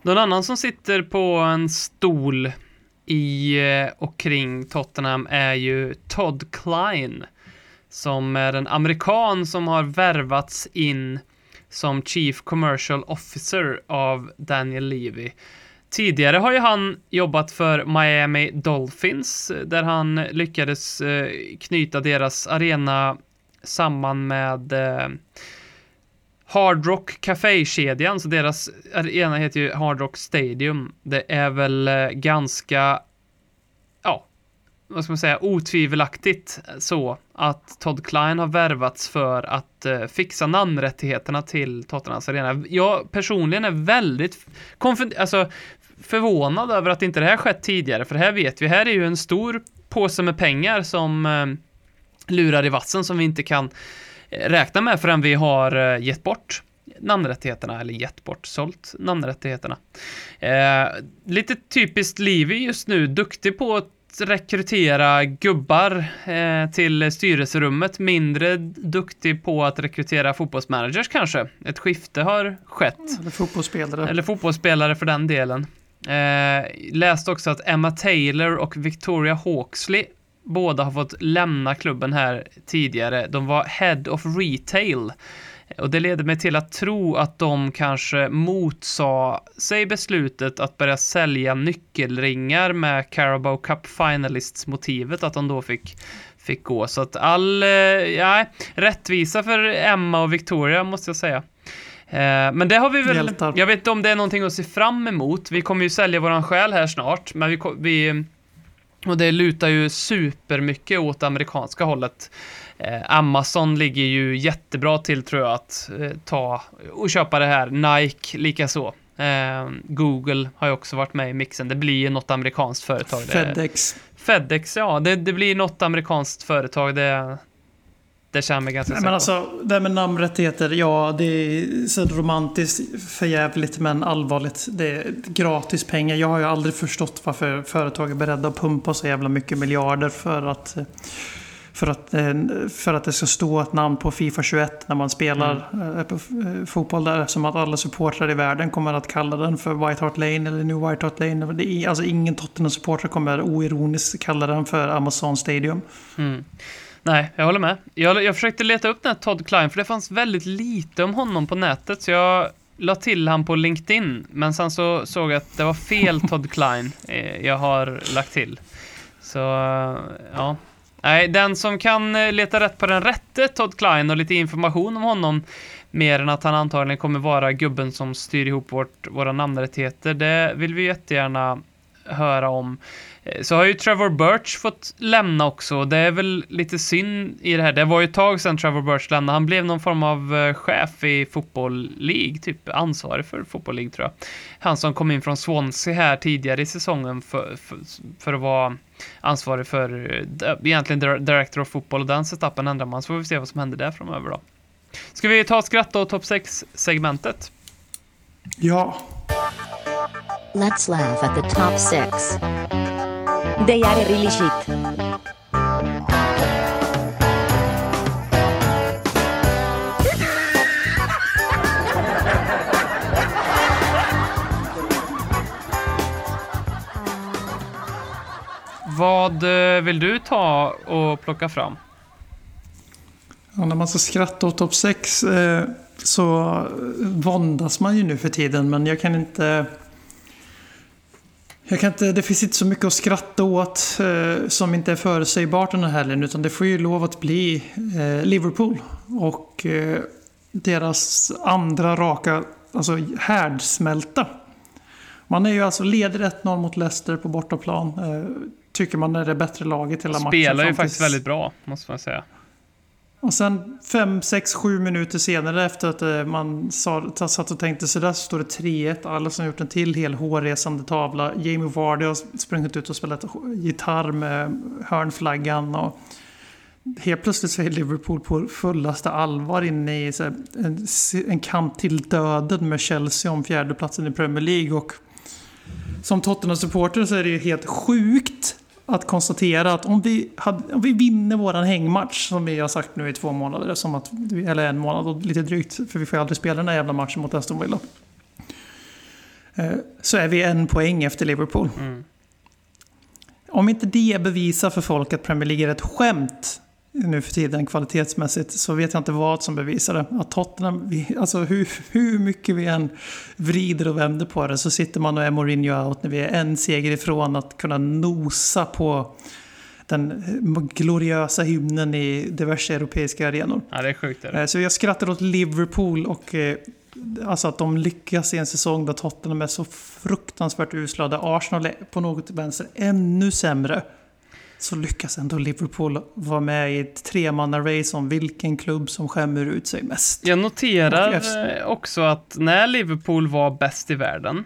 Någon annan som sitter på en stol i eh, och kring Tottenham är ju Todd Klein. Som är en amerikan som har värvats in som Chief Commercial Officer av Daniel Levy. Tidigare har ju han jobbat för Miami Dolphins där han lyckades eh, knyta deras arena samman med eh, Hard Rock Café-kedjan, så deras arena heter ju Hard Rock Stadium. Det är väl eh, ganska, vad ska man säga, otvivelaktigt så att Todd Klein har värvats för att eh, fixa namnrättigheterna till Tottenhams arena. Jag personligen är väldigt konfund- alltså, förvånad över att inte det här skett tidigare, för det här vet vi, här är ju en stor påse med pengar som eh, lurar i vassen som vi inte kan eh, räkna med förrän vi har eh, gett bort namnrättigheterna, eller gett bort, sålt namnrättigheterna. Eh, lite typiskt Livi just nu, duktig på att rekrytera gubbar eh, till styrelserummet, mindre duktig på att rekrytera fotbollsmanagers kanske. Ett skifte har skett. Eller fotbollsspelare. Eller fotbollsspelare för den delen. Eh, läste också att Emma Taylor och Victoria Hawksley båda har fått lämna klubben här tidigare. De var Head of Retail. Och det leder mig till att tro att de kanske motsa sig beslutet att börja sälja nyckelringar med Carabao Cup Finalists-motivet, att de då fick, fick gå. Så att all, eh, ja, rättvisa för Emma och Victoria måste jag säga. Eh, men det har vi väl, Hjältar. jag vet inte om det är någonting att se fram emot. Vi kommer ju sälja våran själ här snart, men vi, vi och det lutar ju supermycket åt det amerikanska hållet. Eh, Amazon ligger ju jättebra till tror jag att eh, ta och köpa det här. Nike likaså. Eh, Google har ju också varit med i mixen. Det blir ju något amerikanskt företag. Fedex. Fedex, ja. Det, det blir något amerikanskt företag. Det, det känner mig ganska Nej, men alltså, det här med namnrättigheter, ja det är så romantiskt för jävligt men allvarligt. Det är gratis pengar. Jag har ju aldrig förstått varför företag är beredda att pumpa så jävla mycket miljarder för att för att, eh, för att det ska stå ett namn på Fifa 21 när man spelar Mm. eh, eh, fotboll där. Som att alla supportrar i världen kommer att kalla den för White Hart Lane eller New White Hart Lane. Det är, alltså ingen Tottenham-supporter kommer oironiskt kalla den för Amazon Stadium. Mm. Nej, jag håller med. Jag, jag försökte leta upp den här Todd Klein, för det fanns väldigt lite om honom på nätet, så jag la till han på LinkedIn, men sen så såg jag att det var fel Todd Klein jag har lagt till. Så, ja. Nej, den som kan eh, leta rätt på den rätte Todd Klein och lite information om honom, mer än att han antagligen kommer vara gubben som styr ihop vårt, våra namnrättigheter, det vill vi jättegärna höra om. Eh, så har ju Trevor Birch fått lämna också. Det är väl lite synd i det här. Det var ju ett tag sedan Trevor Birch lämnade. Han blev någon form av eh, chef i Fotboll League, typ ansvarig för Fotboll League tror jag. Han som kom in från Swansea här tidigare i säsongen för, för, för att vara ansvarig för eh, egentligen dir- Director of Football och den setupen ändrar man. Så får vi se vad som händer där framöver då. Ska vi ta och skratta och topp 6-segmentet? Ja, Let's laugh at the top six. They are really shit. Vad eh, vill du ta och plocka fram? Ja, när man ska skratta åt topp 6 eh, så våndas man ju nu för tiden. Men jag kan inte... Jag kan inte, det finns inte så mycket att skratta åt eh, som inte är förutsägbart den här helgen. Utan det får ju lov att bli eh, Liverpool. Och eh, deras andra raka alltså härdsmälta. Man är ju alltså leder 1-0 mot Leicester på bortaplan. Eh, Tycker man är det bättre laget hela matchen. Spelar ju faktiskt väldigt bra, måste man säga. och sen 5, 6, 7 minuter senare efter att eh, man satt och tänkte så där så står det 3-1. Alla som gjort en till hel hårresande tavla. Jamie Vardy har sprungit ut och spelat gitarr med hörnflaggan. Och helt plötsligt så är Liverpool på fullaste allvar inne i en, en kamp till döden med Chelsea om fjärdeplatsen i Premier League. Och som Tottenham-supporter så är det ju helt sjukt att konstatera att om vi, hade, om vi vinner våran hängmatch, som vi har sagt nu i två månader, som att, eller en månad och lite drygt, för vi får aldrig spela den här jävla matchen mot Aston Villa. Eh, Så är vi en poäng efter Liverpool. Mm. Om inte det bevisar för folk att Premier League är ett skämt nu för tiden kvalitetsmässigt så vet jag inte vad som bevisar det. Att Tottenham, alltså hur, hur mycket vi än vrider och vänder på det så sitter man och är Mourinho out när vi är en seger ifrån att kunna nosa på den gloriösa hymnen i diverse europeiska arenor. Ja, det är sjukt. Är det. Eh, Så jag skrattar åt Liverpool och eh, alltså att de lyckas i en säsong där Tottenham är så fruktansvärt usla. Där Arsenal är på något vänster ännu sämre. Så lyckas ändå Liverpool vara med i ett tremanna-race om vilken klubb som skämmer ut sig mest. Jag noterar eh, också att när Liverpool var bäst i världen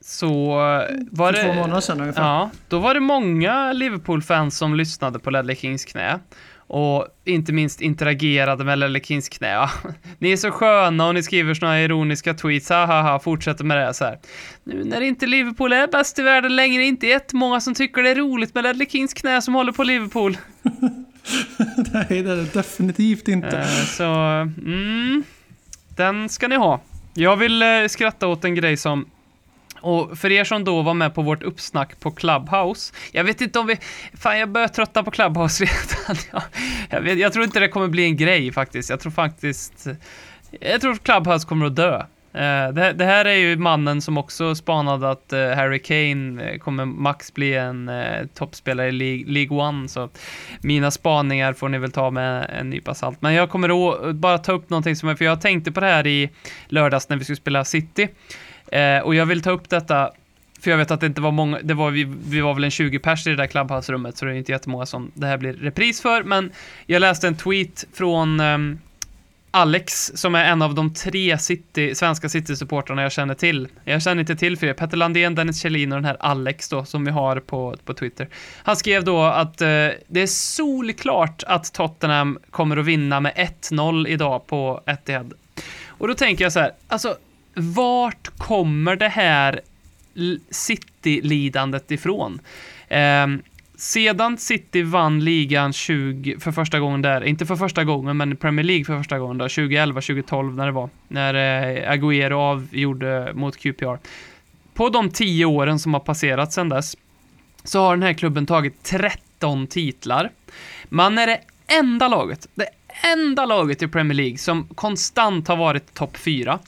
så eh, var För det... två månader sedan ungefär. Ja, då var det många Liverpool-fans som lyssnade på Ledley Kings knä. Och inte minst interagerade med Ledley Kings knä. Ja, ni är så sköna och ni skriver såna ironiska tweets. Haha, fortsätter med det så här. Nu när inte Liverpool är bäst i världen längre, inte jättemånga som tycker det är roligt med Ledley Kings knä som håller på Liverpool. Nej, det är det definitivt inte. Eh, Så, mm, den ska ni ha. Jag vill eh, skratta åt en grej som och för er som då var med på vårt uppsnack på Clubhouse. Jag vet inte om vi... Fan, jag börjar trötta på Clubhouse redan. jag, jag, vet, jag tror inte det kommer bli en grej faktiskt. Jag tror faktiskt... Jag tror Clubhouse kommer att dö. Eh, det, det här är ju mannen som också spanade att eh, Harry Kane eh, kommer max bli en toppspelare i League, League One. Så mina spaningar får ni väl ta med en nypa salt. Men jag kommer att bara ta upp någonting som, för jag tänkte på det här i lördags när vi skulle spela City. Eh, och jag vill ta upp detta, för jag vet att det inte var många, det var, vi, vi var väl en 20 pers i det där Clubhouse-rummet, så det är inte jättemånga som det här blir repris för, men jag läste en tweet från eh, Alex, som är en av de tre city, svenska City-supportrarna jag känner till. Jag känner inte till fler. Petter Landén, Dennis Kjellin och den här Alex då, som vi har på, på Twitter. Han skrev då att eh, det är solklart att Tottenham kommer att vinna med 1-0 idag på Etihad. Och då tänker jag så här, alltså vart kommer det här City-lidandet ifrån? Eh, sedan City vann ligan 20, för första gången där, inte för första gången, men Premier League för första gången då, 2011, 2012 när det var, när eh, Agüero avgjorde mot QPR. På de tio åren som har passerat sedan dess, så har den här klubben tagit 13 titlar. Man är det enda laget, det enda laget i Premier League som konstant har varit topp 4.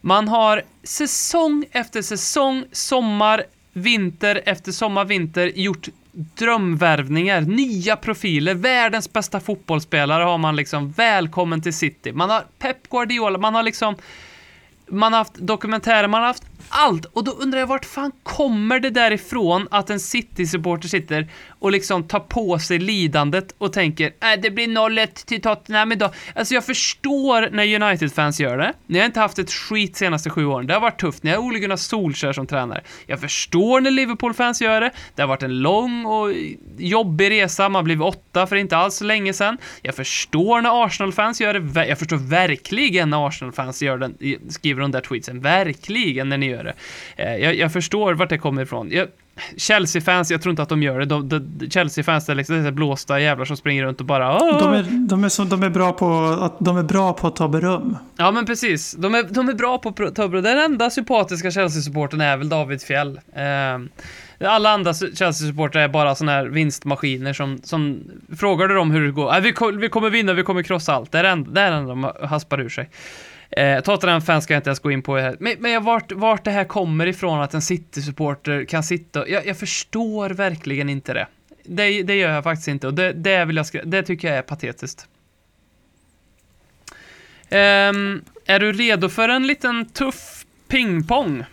Man har säsong efter säsong, sommar, vinter efter sommar, vinter gjort drömvärvningar, nya profiler, världens bästa fotbollsspelare har man liksom, välkommen till City. Man har Pep Guardiola, man har liksom man har haft dokumentärer, man har haft allt. Och då undrar jag vart fan kommer det därifrån att en City-supporter sitter och liksom tar på sig lidandet och tänker äh, det blir 0-1 till Tottenham idag. Alltså jag förstår när United-fans gör det. Ni har inte haft ett skit senaste sju åren. Det har varit tufft. Ni har Ole Gunnar Solskjaer som tränare. Jag förstår när Liverpool-fans gör det. Det har varit en lång och jobbig resa. Man blev åtta för inte alls så länge sedan. Jag förstår när Arsenal-fans gör det. Jag förstår verkligen när Arsenal-fans gör den, skriver de där tweetsen. Verkligen när ni gör gör det. Eh, jag, jag förstår vart det kommer ifrån. Jag, Chelsea-fans, jag tror inte att de gör det. De, de, Chelsea-fans är liksom blåsta jävlar som springer runt och bara Åh! De är, de, är som, de, är bra på att, de är bra på att ta beröm. Ja men precis, de är, de är bra på att ta bra. Den enda sympatiska Chelsea-supporten är väl David Fjell. Eh, alla andra Chelsea-supportrar är bara såna här vinstmaskiner som, som frågar du dem hur det går. Äh, vi, vi kommer vinna, vi kommer krossa allt. Det är det enda, det är det enda de haspar ur sig. Eh, Tottenham-fans ska jag inte ens gå in på. Här. Men, men jag, vart, vart det här kommer ifrån att en City-supporter kan sitta... Jag, jag förstår verkligen inte det. Det, det gör jag faktiskt inte och det, det, vill jag, det tycker jag är patetiskt. Ehm, är du redo för en liten tuff pingpong?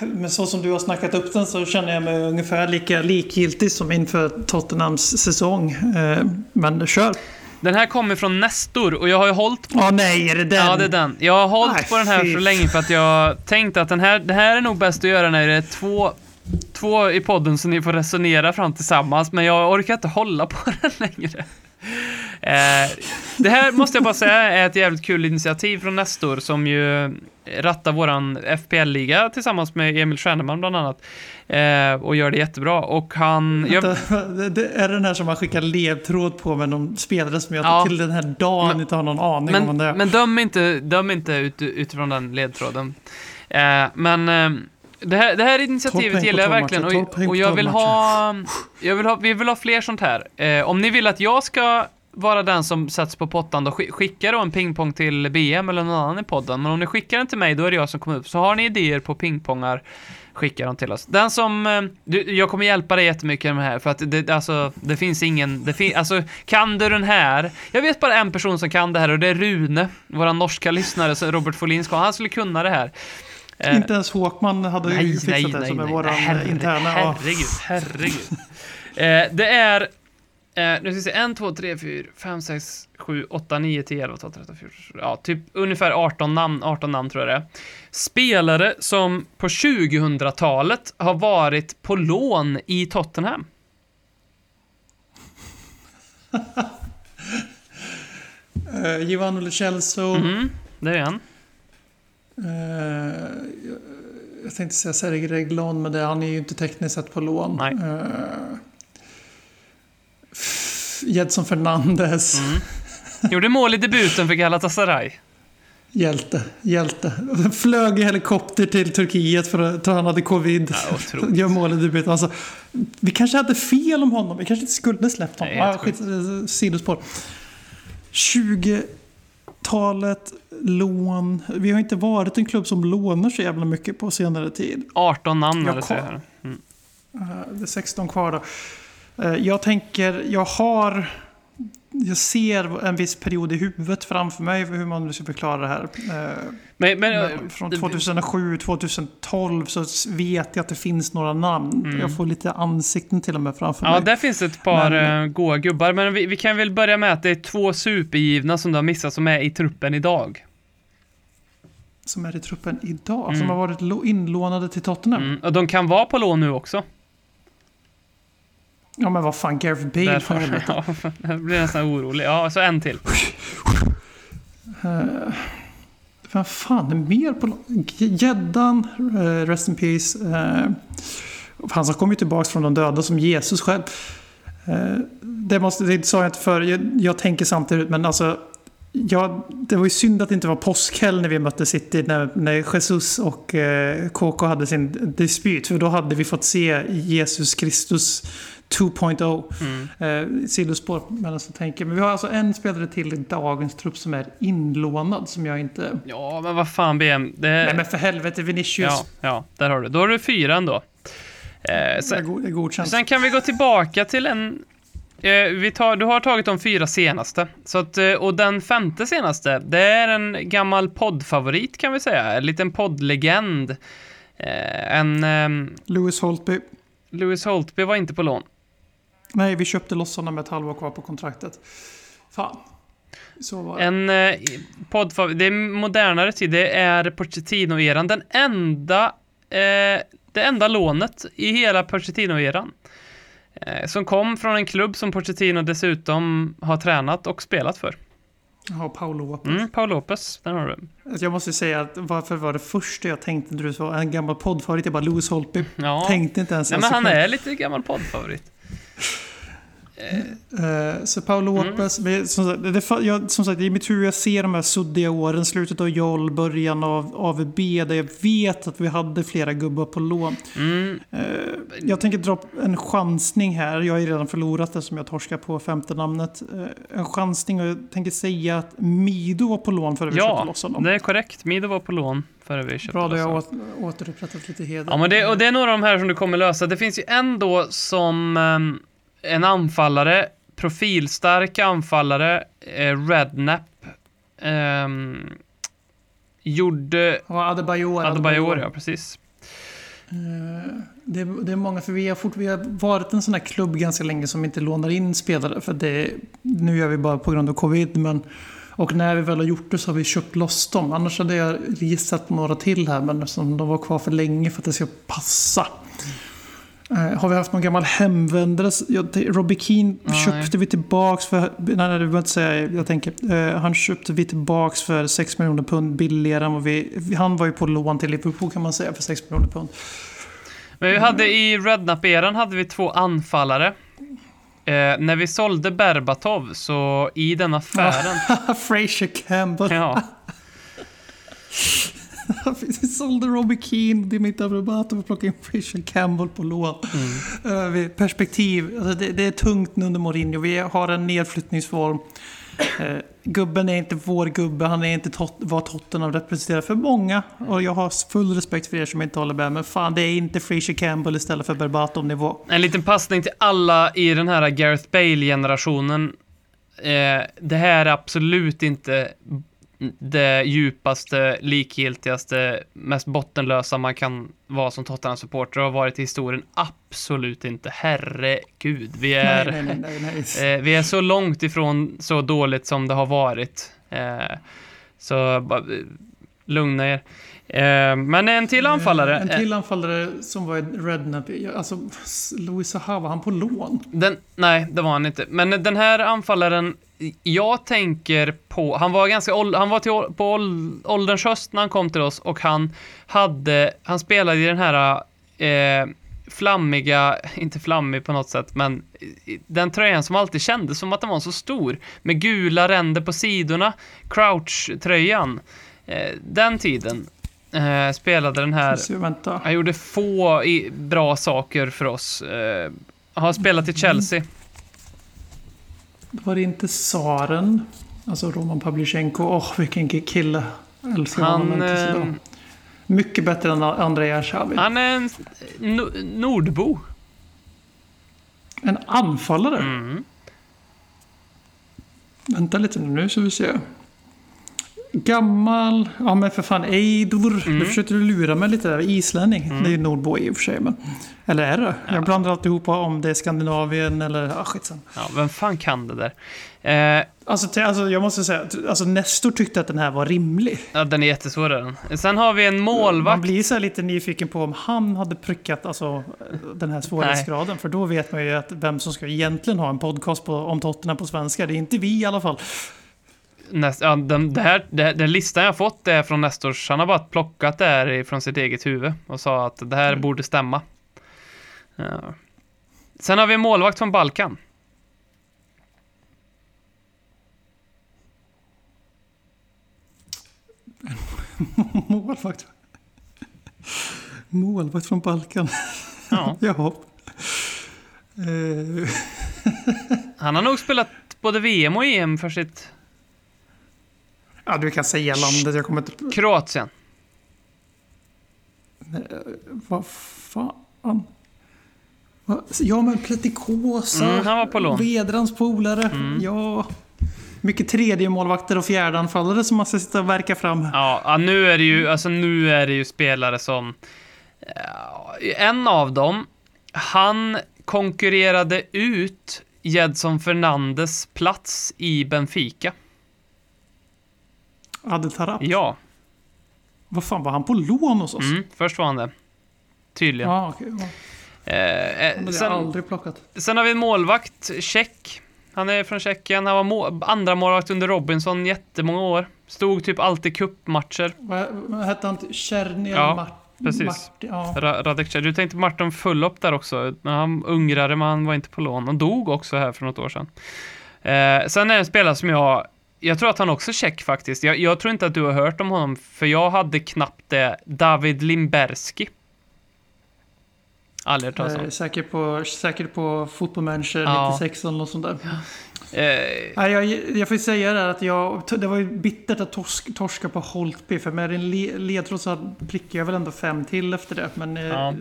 Men så som du har snackat upp den så känner jag mig ungefär lika likgiltig som inför Tottenhams säsong. Eh, men kör. Den här kommer från Nestor och jag har ju hållit på... Åh nej, är det den? Ja, det är den. Jag har hållit Nej, på den här så länge för att jag tänkte att den här, det här är nog bäst att göra när det är två, två i podden så ni får resonera fram tillsammans, men jag orkar inte hålla på den längre. Eh, det här måste jag bara säga är ett jävligt kul initiativ från Nestor som ju rattar våran FPL-liga tillsammans med Emil Stjärneman bland annat. Eh, och gör det jättebra. Och han... Jag, Det, är den här som man skickar ledtråd på med de spelare som jag Ja. till den här dagen Men- inte har någon aning om vad det men, men döm inte, döm inte ut, utifrån den ledtråden. Eh, men eh, det här, det här initiativet gillar jag verkligen och, och jag vill ha, jag vill ha, vi vill ha fler sånt här. Eh, om ni vill att jag ska vara den som sätts på pottan, då sk- skicka då en pingpong till BM eller någon annan i podden. Men om ni skickar den till mig, då är det jag som kommer upp. Så har ni idéer på pingpongar, skicka dem till oss. Den som, eh, du, jag kommer hjälpa dig jättemycket med det här, för att det, alltså, det finns ingen, det fin, alltså, kan du den här? Jag vet bara en person som kan det här och det är Rune, våra norska lyssnare, Robert Folin ska, han skulle kunna det här. Eh, Inte ens Håkman hade ju Nej, fixat nej, det nej, som är nej. Herre- interna. ja. Herregud, herregud. eh, det är, eh, nu ska vi se, 1, 2, 3, 4, 5, 6, 7, 8, 9, 10, 11, 12, 13, 14, 15, ja, typ ungefär 18 namn, 18 namn tror jag det är. Spelare som på 2000-talet har varit på lån i Tottenham. Uh, Giovanni Lo Celso. Mm, det är en. Eh, jag, jag tänkte säga Sergej Reglon, men det, han är ju inte tekniskt sett på lån. Nej. F- Jedson Fernandes. Mm. Gjorde mål i debuten för Galatasaray. Hjälte, hjälte. Flög i helikopter till Turkiet för att han hade covid. Ja. Gör mål i debuten. Alltså, vi kanske hade fel om honom. Vi kanske inte skulle släppt honom. Nej, Ah, skit, sidospår. 20-talet, lån. Vi har inte varit en klubb som lånar så jävla mycket på senare tid. 18 namn Jag så kom- här. Mm. Eh, Det är 16 kvar då. Eh, Jag tänker, jag har... Jag ser en viss period i huvudet framför mig hur man nu ska förklara det här. Eh, Men, men, Men Från 2007, 2012 så vet jag att det finns några namn. Mm. Jag får lite ansikten till och med framför Ja, mig. där finns ett par Men- eh, goa gubbar, men vi, vi kan väl börja med att det är två supergivna som du har missat som är i truppen idag. Som är i truppen idag. Mm. Som har varit inlånade till Tottenham. Mm. Och de kan vara på lån nu också. Ja men vad fan, Gareth Bale för helvete. ja, jag blir nästan orolig. Ja, så en till. Eh, Vad fan är mer på Gäddan, eh, Rest in Peace. eh, Han som kom ju tillbaka från de döda som Jesus själv. Eh, Det, måste, det sa jag inte för. Jag, jag tänker samtidigt, men alltså. Ja, det var ju synd att det inte var påskhelg när vi mötte City när, när Jesus och eh, KK hade sin dispyt. För då hade vi fått se Jesus Kristus 2.0. Mm. Eh, sidospår mellan så tänker. Men vi har alltså en spelare till i dagens trupp som är inlånad som jag inte... Ja, men vad fan BM. Det... Nej men för helvete Vinicius. ja, ja, där har du. Då har du fyra ändå. Eh, sen, det är godkänt. sen kan vi gå tillbaka till en... Eh, vi tar, du har tagit de fyra senaste. Så att, eh, och den femte senaste, det är en gammal poddfavorit kan vi säga. En liten poddlegend. Eh, en... ehm, Lewis Holtby. Lewis Holtby var inte på lån. Nej, vi köpte loss honom med ett halvår kvar på kontraktet. Fan. Så var det. En eh, podd, det är modernare tid, det är Pochettino-eran. Den enda, eh, det enda lånet i hela Pochettino-eran. Eh, som kom från en klubb som Pochettino dessutom har tränat och spelat för. Ja, Paolo Lopez. Mm, Paul Lopez, den har du. Jag måste säga att varför var det första jag tänkte när du sa en gammal poddfavorit? Jag bara Louis Holtby. Ja. Tänkte inte ens Nej, en men han är lite gammal poddfavorit. Eh, så Paolo Mm. Lopez, men som, sagt, det, jag, som sagt, i mitt huvud jag ser de här suddiga åren, slutet av Joll, början av AVB, där jag vet att vi hade flera gubbar på lån. Mm, Eh, jag tänker dra en chansning här, jag har ju redan förlorat det som jag torskar på femte namnet. Eh, en chansning och jag tänker säga att Mido var på lån före vi köpte ja, loss honom. det är korrekt. Mido var på lån före vi köpte Bra, då har jag återupprättat lite heder. Ja, men det, och det är några av de här som du kommer lösa. Det finns ju en då som ehm, en anfallare, profilstark anfallare, eh, Rednap, ehm, gjorde Ja, Adebayor. Adebayor, ja precis. Eh, Det är, det är många, för vi har, fort, vi har varit en sån här klubb ganska länge som inte lånar in spelare. För det, nu gör vi bara på grund av covid. Men, och när vi väl har gjort det så har vi köpt loss dem. Annars hade jag gissat på några till här, men som de var kvar för länge för att det ska passa. Eh, har vi haft någon gammal hemvändare? Ja, det- Robbie Keane Nej. köpte vi tillbaks för... Nej, nej, behöver inte säga. Jag tänker. eh, han köpte vi tillbaks för 6 miljoner pund billigare än vad vi... Han var ju på lån till Liverpool kan man säga för 6 miljoner pund. Men vi hade i Rednap-eran hade vi två anfallare. Eh, när vi sålde Berbatov så i den affären, Fraser Campbell. ja, Vi sålde Robbie Keane, Dimitar Berbatov och plockade in Fraser Campbell på lån. Mm. Vi- perspektiv. Alltså det, det är tungt nu under Mourinho. Vi har en nedflyttningsform. Eh, gubben är inte vår gubbe. Han är inte tot, vad Tottenham representerar för många. Och jag har full respekt för er som inte håller med. Men fan, det är inte Fraser Campbell istället för Berbatov-nivå. En liten passning till alla i den här Gareth Bale-generationen. Eh, det här är absolut inte det djupaste, likgiltigaste, mest bottenlösa man kan vara som Tottenham-supporter har varit i historien. Absolut inte. Herregud. Vi är, Nej, nej, nej. Eh, vi är så långt ifrån så dåligt som det har varit. Eh, så bara, lugna er. Eh, men en till anfallare. En till anfallare som var i Rednap. Alltså, Louis Zaha, var han på lån? Den, nej, det var han inte. Men den här anfallaren, jag tänker på, han var ganska, han var till, på ål- ålderns höst när han kom till oss och han hade, han spelade i den här eh, flammiga, inte flammig på något sätt, men den tröjan som alltid kändes som att den var så stor, med gula ränder på sidorna, crouch-tröjan. Eh, den tiden eh, spelade den här han gjorde få i, bra saker för oss. Eh, har spelat i Chelsea. Var det inte Saren? Alltså Roman Pavlyuchenko. Åh, vilken kille. Älskar honom Han, så eh, bra. Mycket bättre än Andrei Arshavin. Han är en no- nordbo. En anfallare? Mm. Vänta lite nu, nu ska vi se. Gammal... Ja men för fan, Eidor. Mm. Nu försökte du lura mig lite där. Islänning. Det är ju nordbo i och för sig. Men... Eller är det? Jag blandar alltid ihop om det är Skandinavien eller... Ah, skitsamma. Ja, vem fan kan det där? Eh, Alltså, alltså jag måste säga, alltså Nestor tyckte att den här var rimlig. ja, den är jättesvår den. Sen har vi en Man målvakt. blir så lite nyfiken på om han hade prickat alltså, den här svårighetsgraden. För då vet man ju att vem som ska egentligen ha en podcast på, om Tottenham på svenska. Det är inte vi i alla fall. Näst, ja, den, det här, det, den listan jag fått är från Nestors. Han har bara plockat det här från sitt eget huvud och sa att det här borde stämma. Ja. Sen har vi en målvakt från Balkan. Målvakt. Målvakt från Balkan. Ja. Jaha. Eh, Han har nog spelat både VM och EM för sitt ja, du kan säga landet. Jag kommer inte... Kroatien. Vad fan? Ja, men Pletikosa. Mm, han var på lån. Vedrans polare. Ja. Mycket tredje målvakter och fjärdeanfallare som man ska sitta och verka fram. Ja, nu är det ju, alltså nu är det ju spelare som... en av dem, han konkurrerade ut Jedson Fernandes plats i Benfica. Adel Tarap. Ja, Vad fan, var han på lån hos oss? mm, först var han det. Tydligen. Ja, okej. Ja. Eh, eh, jag sen, aldrig plockat. sen har vi en målvakt, check. Han är från Tjeckien. Han var må- andra målvakt under Robinson jättemånga år. Stod typ alltid cupmatcher. Vad hette han? Tjernil Ja, Mart- precis. Martin? Ja. Ra- Radek. Du tänkte Martin Fulop där också. Han ungrare, men han var inte på lån. Och dog också här för något år sedan. Eh, sen är det en spelare som jag... Jag tror att han också är tjeck faktiskt. Jag, jag tror inte att du har hört om honom, för jag hade knappt det. David Limberski. Aldrig hört talas. Eh, säkert på, säkert på Football Manager Ja. 96 eller något sånt där. Nej, jag, jag får säga det att jag, det var ju bittert att torsk, torska på Holtby. För med en le, ledtråd så prickade jag väl ändå fem till efter det. Men eh, Ja.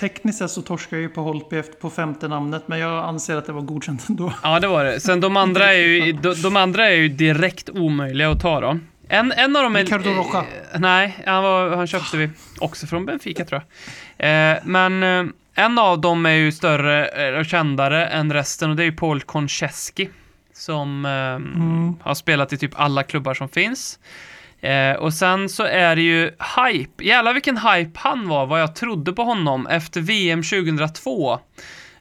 Tekniskt sett så torskade jag ju på Holtby på femte namnet. Men jag anser att det var godkänt ändå. Ja, det var det. Sen de andra är ju, de, de andra är ju direkt omöjliga att ta då. En, en av dem är... Ricardo Rocha. Eh, nej, han, var, han köpte vi också från Benfica tror jag. Eh, men eh, en av dem är ju större eh, och kändare än resten och det är ju Paul Konchesky. Som eh, har spelat i typ alla klubbar som finns. Eh, och sen så är det ju hype. Jävlar vilken hype han var, vad jag trodde på honom efter VM 2002.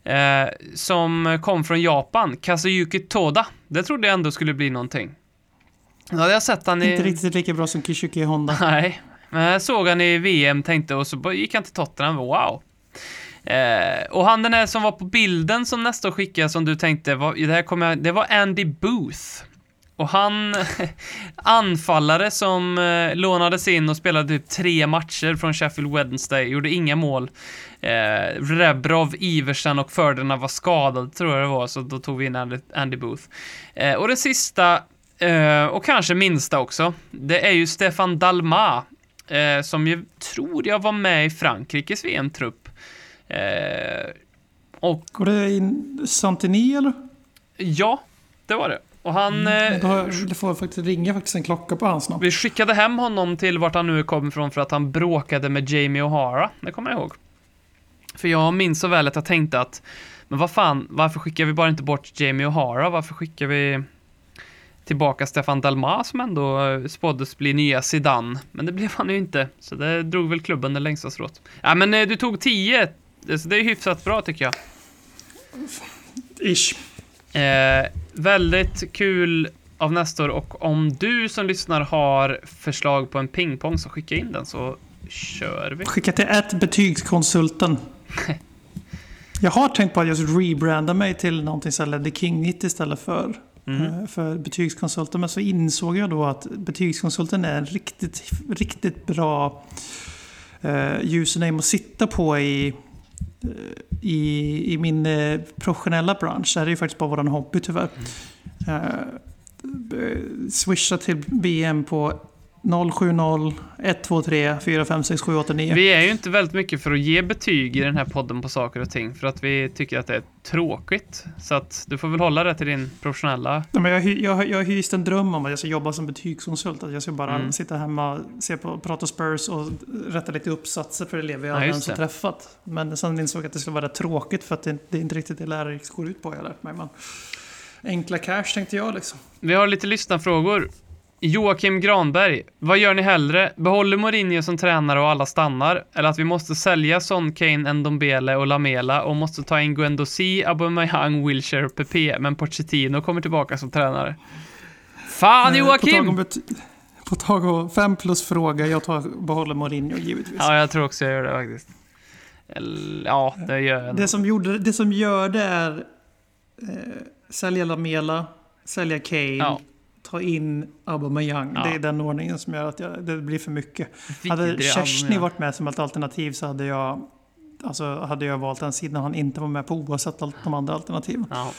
Eh, som kom från Japan, Kazuyuki Toda. Det trodde jag ändå skulle bli någonting. Då hade jag sett han i... Inte riktigt lika bra som Kishuki Honda. Nej, men jag såg han i VM tänkte och så gick han till Tottenham, wow. Eh, och han den här som var på bilden som nästa skickade som du tänkte, var, det, här kommer jag, det var Andy Booth. Och han, anfallare som eh, lånades in och spelade typ tre matcher från Sheffield Wednesday, gjorde inga mål. Eh, Rebrov, Iversen och Ferdinand var skadad tror jag det var, så då tog vi in Andy, Andy Booth. Eh, och det sista, eh, och kanske minsta också, det är ju Stefan Dalma, eh, som ju tror jag var med i Frankrikes VM-trupp. Eh, och Går det in Santini eller? ja, det var det. Och han... eh, har jag, det får faktiskt ringa faktiskt en klocka på hans namn. Vi skickade hem honom till vart han nu kom ifrån för att han bråkade med Jamie O'Hara. Det kommer jag ihåg. För jag minns så väl att jag tänkte att, men vad fan, varför skickar vi bara inte bort Jamie O'Hara? Varför skickar vi tillbaka Stefan Dalma som ändå eh, spåddes bli nya Zidane? Men det blev han ju inte, så det drog väl klubben det längsta strået. Ja, men eh, du tog 10, så det är hyfsat bra tycker jag. Ish. Eh, väldigt kul av Nestor och om du som lyssnar har förslag på en pingpong så skicka in den så kör vi. Skicka till ett betygskonsulten. Jag har tänkt på att ska rebranda mig till någonting som Leddy King 90 istället för, eh, för betygskonsulten. Men så insåg jag då att betygskonsulten är en riktigt, riktigt bra eh, username att sitta på i, i, i min eh, professionella bransch. Det här är ju faktiskt bara våran hobby tyvärr. Eh, eh, swisha till BM på 070 123 4 5 6 7 8 9. Vi är ju inte väldigt mycket för att ge betyg i den här podden på saker och ting för att vi tycker att det är tråkigt. Så att du får väl hålla det till din professionella... Nej, men jag, jag, jag hyst en dröm om att jag ska jobba som betygskonsult. Att jag ska bara Mm. sitta hemma, se på, prata Spurs och rätta lite uppsatser för elever jag Ja, ens har träffat. Men sen insåg jag att det skulle vara tråkigt för att det, det är inte riktigt det läraryrket går ut på. Jag lärt mig. Men enkla cash tänkte jag liksom. Vi har lite lyssnarfrågor. Joakim Granberg, vad gör ni hellre? Behåller Mourinho som tränare och alla stannar? Eller att vi måste sälja Son, Kane, Ndombele och Lamela och måste ta in Guendouzi, Aubameyang, Wilshere och Pepe, men Pochettino kommer tillbaka som tränare. Fan Eh, På Joakim! bety- på tag om fem plus fråga. Jag tar, behåller Mourinho givetvis. Ja, jag tror också jag gör det faktiskt. Eller, ja, det gör jag. Det som, gjorde, det som gör det är eh, sälja Lamela, sälja Kane, Ja. Ta in Aubameyang. Ja. Det är den ordningen som gör att jag, det blir för mycket. Hade Aubameyang. varit med som ett alternativ så hade jag, alltså, hade jag valt den sidan han inte var med på oavsett de andra alternativen. Ja.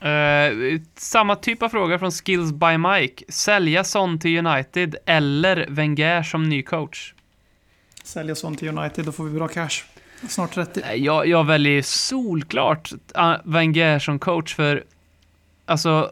Eh, samma typ av fråga från Skills by Mike. Sälja Son till United eller Wenger som ny coach? Sälja sånt till United, då får vi bra cash. Snart 30. Nej, Jag, jag väljer solklart uh, Wenger som coach för, alltså,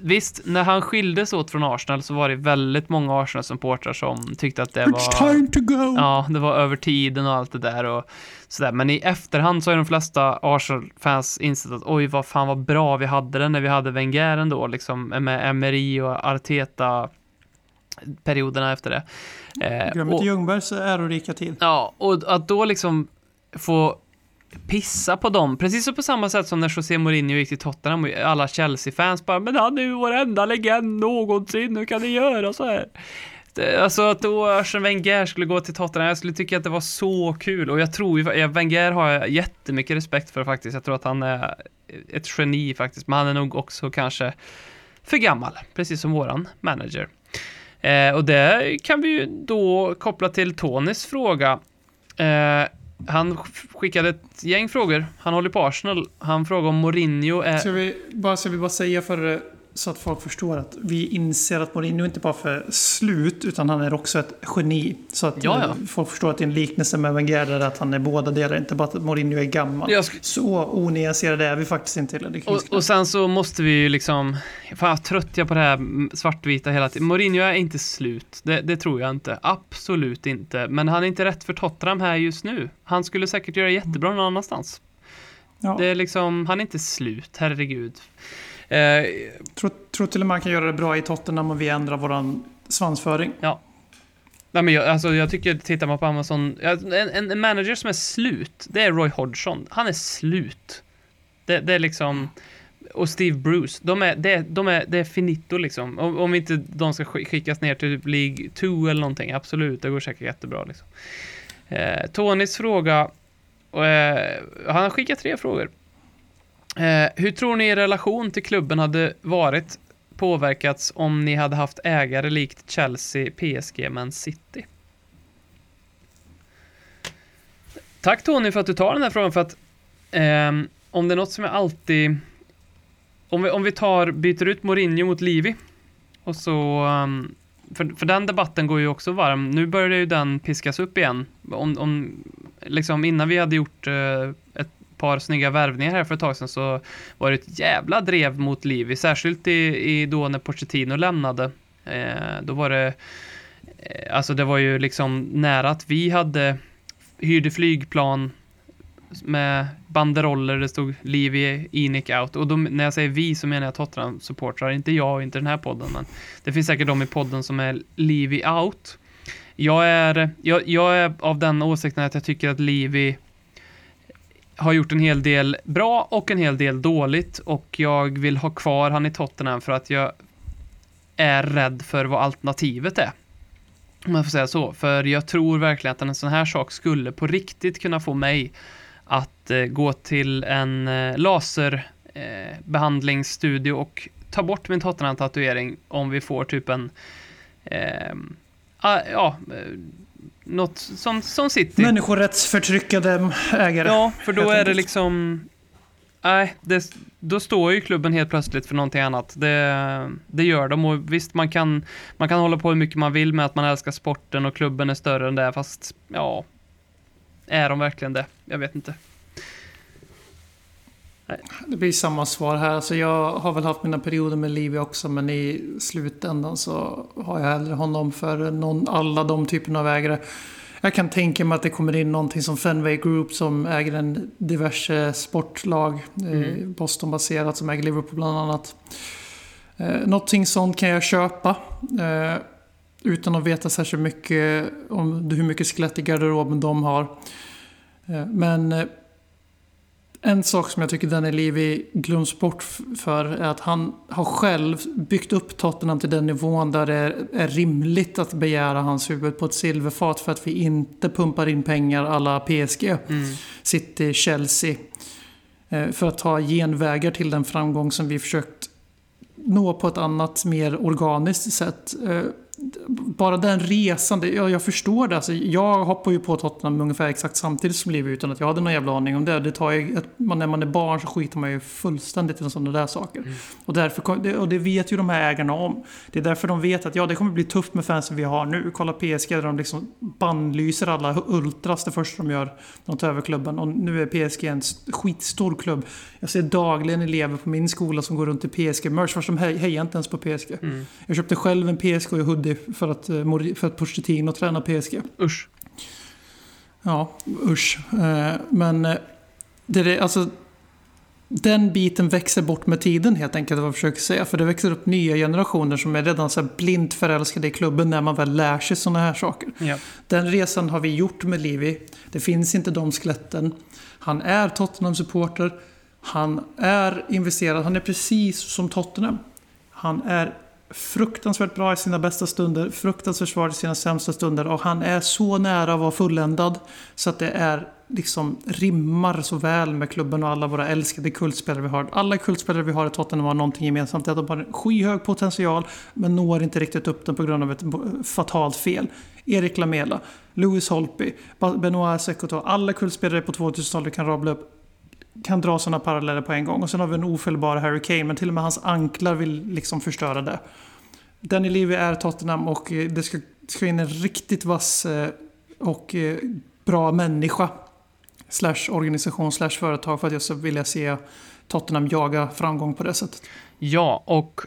visst, när han skildes åt från Arsenal så var det väldigt många Arsenal-supportrar som tyckte att det It's var... time to go! Ja, det var över tiden och allt det där och sådär. Men i efterhand så har de flesta Arsenal-fans insett att oj, vad fan vad bra vi hade det när vi hade Wenger ändå, liksom med Emery och Arteta perioderna efter det. Eh, Glöm inte Ljungbergs ärorika tid. Ja, och att då liksom få pissa på dem. Precis så på samma sätt som när José Mourinho gick till Tottenham och alla Chelsea-fans bara “Men han är ju vår enda legend någonsin, hur kan ni göra så här?” Alltså att då Arsene Wenger skulle gå till Tottenham, jag skulle tycka att det var så kul och jag tror ju, ja, Wenger har jag jättemycket respekt för faktiskt. Jag tror att han är ett geni faktiskt, men han är nog också kanske för gammal, precis som våran manager. Eh, och det kan vi ju då koppla till Tonys fråga. Eh, han skickade ett gäng frågor. Han håller på Arsenal. Han frågar om Mourinho är... Ska vi bara, ska vi bara säga för så att folk förstår att vi inser att Mourinho inte bara för slut utan han är också ett geni. Så att Ja, ja. eh, folk förstår att det är en liknelse med Wenger där att han är båda delar, inte bara att Mourinho är gammal. Jag Så onyanserade är vi faktiskt inte. Det Och, och sen så måste vi ju liksom, fan jag trött jag på det här svartvita hela tiden. Mourinho är inte slut, det, det tror jag inte. Absolut inte. Men han är inte rätt för Tottenham här just nu. Han skulle säkert göra jättebra någon annanstans. ja, Det är liksom, han är inte slut, herregud. Eh, tror, tror till och med han kan göra det bra i Tottenham om vi ändrar våran svansföring. nej men jag, alltså jag tycker, tittar man på Amazon, ja, en, en, en manager som är slut, det är Roy Hodgson. Han är slut. Det, det är liksom, och Steve Bruce, de är, det, de är, det är finito liksom. Om, om inte de ska sk- skickas ner till League 2 eller någonting, absolut, det går säkert jättebra liksom. Eh, Tonys fråga, eh, han har skickat tre frågor. Eh, hur tror ni er relation till klubben hade varit påverkats om ni hade haft ägare likt Chelsea, PSG, Man City? Tack Tony för att du tar den här frågan för att eh, om det är något som jag alltid om vi, om vi tar, byter ut Mourinho mot Livi och så ehm, för, för den debatten går ju också varm. Nu börjar ju den piskas upp igen. Om, om, liksom innan vi hade gjort eh, par snygga värvningar här för ett tag sedan så var det ett jävla drev mot Livi. Särskilt i, i då när Pochettino lämnade. Eh, då var det eh, Alltså det var ju liksom nära att vi hade hyrde flygplan med banderoller, det stod Livi, Inic out. Och då, när jag säger vi så menar jag Tottenham-supportrar, inte jag och inte den här podden. Men det finns säkert de i podden som är Livi out. Jag är, jag, jag är av den åsikten att jag tycker att Livi har gjort en hel del bra och en hel del dåligt och jag vill ha kvar han i Tottenham för att jag är rädd för vad alternativet är. Om man får säga så. För jag tror verkligen att en sån här sak skulle på riktigt kunna få mig att eh, gå till en eh, laserbehandlingsstudio eh, och ta bort min Tottenham-tatuering om vi får typ en eh, ah, ja, eh, något som, som City. Människorättsförtryckade ägare. Ja, för då är det liksom... Nej, det, då står ju klubben helt plötsligt för någonting annat. Det, det gör de och visst, man kan, man kan hålla på hur mycket man vill med att man älskar sporten och klubben är större än det, fast ja... Är de verkligen det? Jag vet inte. Det blir samma svar här. Alltså jag har väl haft mina perioder med Livi också men i slutändan så har jag hellre honom för någon, alla de typerna av ägare. Jag kan tänka mig att det kommer in någonting som Fenway Group som äger en diverse sportlag. Eh, Boston-baserat som äger Liverpool bland annat. Eh, någonting sånt kan jag köpa. Eh, utan att veta särskilt mycket om hur mycket skelett i garderoben de har. Eh, men eh, en sak som jag tycker Danny Levy glöms bort för är att han har själv byggt upp Tottenham till den nivån där det är, rimligt att begära hans huvud på ett silverfat för att vi inte pumpar in pengar alla PSG, City, Chelsea. Eh, För att ta genvägar till den framgång som vi försökt nå på ett annat, mer organiskt sätt. Bara den resan, det, ja, jag förstår det. Alltså, jag hoppar ju på Tottenham ungefär exakt samtidigt som Liv utan att jag hade någon jävla aning om det. det tar ju, ett, man, när man är barn så skiter man ju fullständigt i sådana där saker. Och, därför, och det vet ju de här ägarna om. Det är därför de vet att ja, det kommer bli tufft med fansen vi har nu. Kolla PSG där de liksom bannlyser alla ultras det första de gör när de tar över klubben. Och nu är PSG en st- skitstor klubb. Jag ser dagligen elever på min skola som går runt i PSG-merch fast de hej- hejar inte ens på PSG. Jag köpte själv en PSG hoodie för att, eh, för att Pochettino tränar PSG. Usch. Ja, usch. Eh, Men eh, det är, alltså, den biten växer bort med tiden helt enkelt, vad jag försöker säga. För det växer upp nya generationer som är redan så blint förälskade i klubben när man väl lär sig sådana här saker. Ja. Den resan har vi gjort med Livi. Det finns inte de skeletten. Han är Tottenham-supporter. Han är investerad. Han är precis som Tottenham. Han är fruktansvärt bra i sina bästa stunder, fruktansvärt svag i sina sämsta stunder och han är så nära att vara fulländad så att det är liksom rimmar så väl med klubben och alla våra älskade kultspelare vi har. Alla kultspelare vi har i Tottenham har någonting gemensamt. Det är att de har en skyhög potential men når inte riktigt upp den på grund av ett fatalt fel. Erik Lamela, Louis Holtby, Benoit Sekoto. Alla kultspelare på 2000-talet kan rabbla upp kan dra sådana paralleller på en gång. Och sen har vi en ofelbar Harry Kane, men till och med hans anklar vill liksom förstöra det. Danny Levy är Tottenham och eh, det ska, ska in en riktigt vass eh, och eh, bra människa. Slash organisation, slash företag för att jag ska vilja se Tottenham jaga framgång på det sättet. Ja, och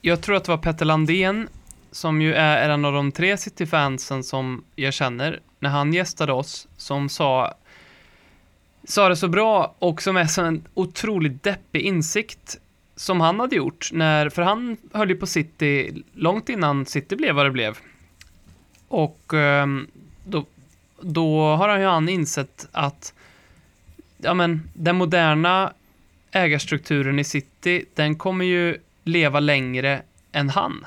jag tror att det var Petter Landén, som ju är en av de tre City-fansen som jag känner, när han gästade oss, som sa sa det så bra och som är så en otroligt deppig insikt som han hade gjort när, för han höll ju på City långt innan City blev vad det blev. Och ehm, då, då har han ju han insett att ja men den moderna ägarstrukturen i City, den kommer ju leva längre än han.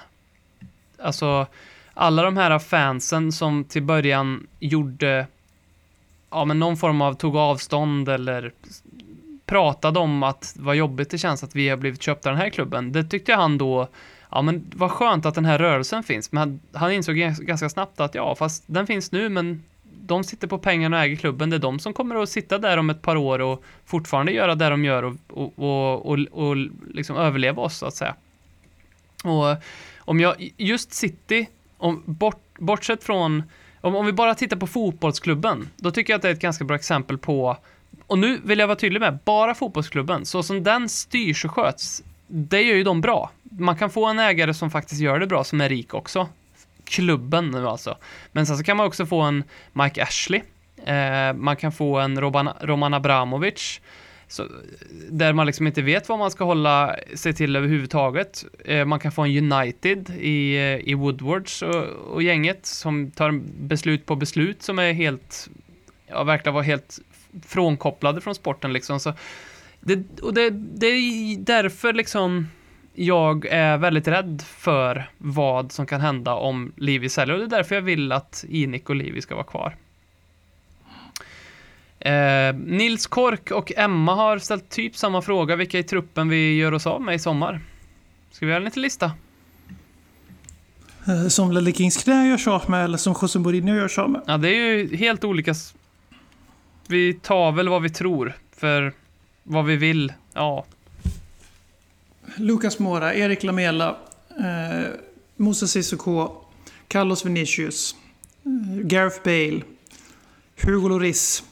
Alltså alla de här fansen som till början gjorde ja, men någon form av tog avstånd eller pratade om att vad jobbigt det känns att vi har blivit köpta av den här klubben. Det tyckte han då, ja men vad skönt att den här rörelsen finns. Men han, han insåg ganska snabbt att ja, fast den finns nu, men de sitter på pengarna och äger klubben. Det är de som kommer att sitta där om ett par år och fortfarande göra det de gör och, och, och, och, och liksom överleva oss, så att säga. Och om jag, just City, om, bort, bortsett från om, om vi bara tittar på fotbollsklubben, då tycker jag att det är ett ganska bra exempel på, och nu vill jag vara tydlig med, bara fotbollsklubben, så som den styrs och sköts, det gör ju de bra. Man kan få en ägare som faktiskt gör det bra, som är rik också. Klubben nu alltså. Men sen så kan man också få en Mike Ashley. Eh, man kan få en Roman, Roman Abramovic. Så, där man liksom inte vet vad man ska hålla sig till överhuvudtaget. Eh, man kan få en United i, eh, i Woodwards och, och, gänget som tar beslut på beslut som är helt, ja, verkar vara helt frånkopplade från sporten liksom. Så det, och det, det är därför liksom jag är väldigt rädd för vad som kan hända om Livi säljer och det är därför jag vill att Inik och Livi ska vara kvar. Eh, Nils Kork och Emma har ställt typ samma fråga, vilka i truppen vi gör oss av med i sommar. Ska vi göra en liten lista? Eh, som Lelle Kings knä gör sig av med eller som José Mourinho gör sig av med? Ja, det är ju helt olika. Vi tar väl vad vi tror, för vad vi vill, ja. Lucas Mora, Erik Lamela, eh, Moses Sissoko, Carlos Vinicius, eh, Gareth Bale, Hugo Lloris,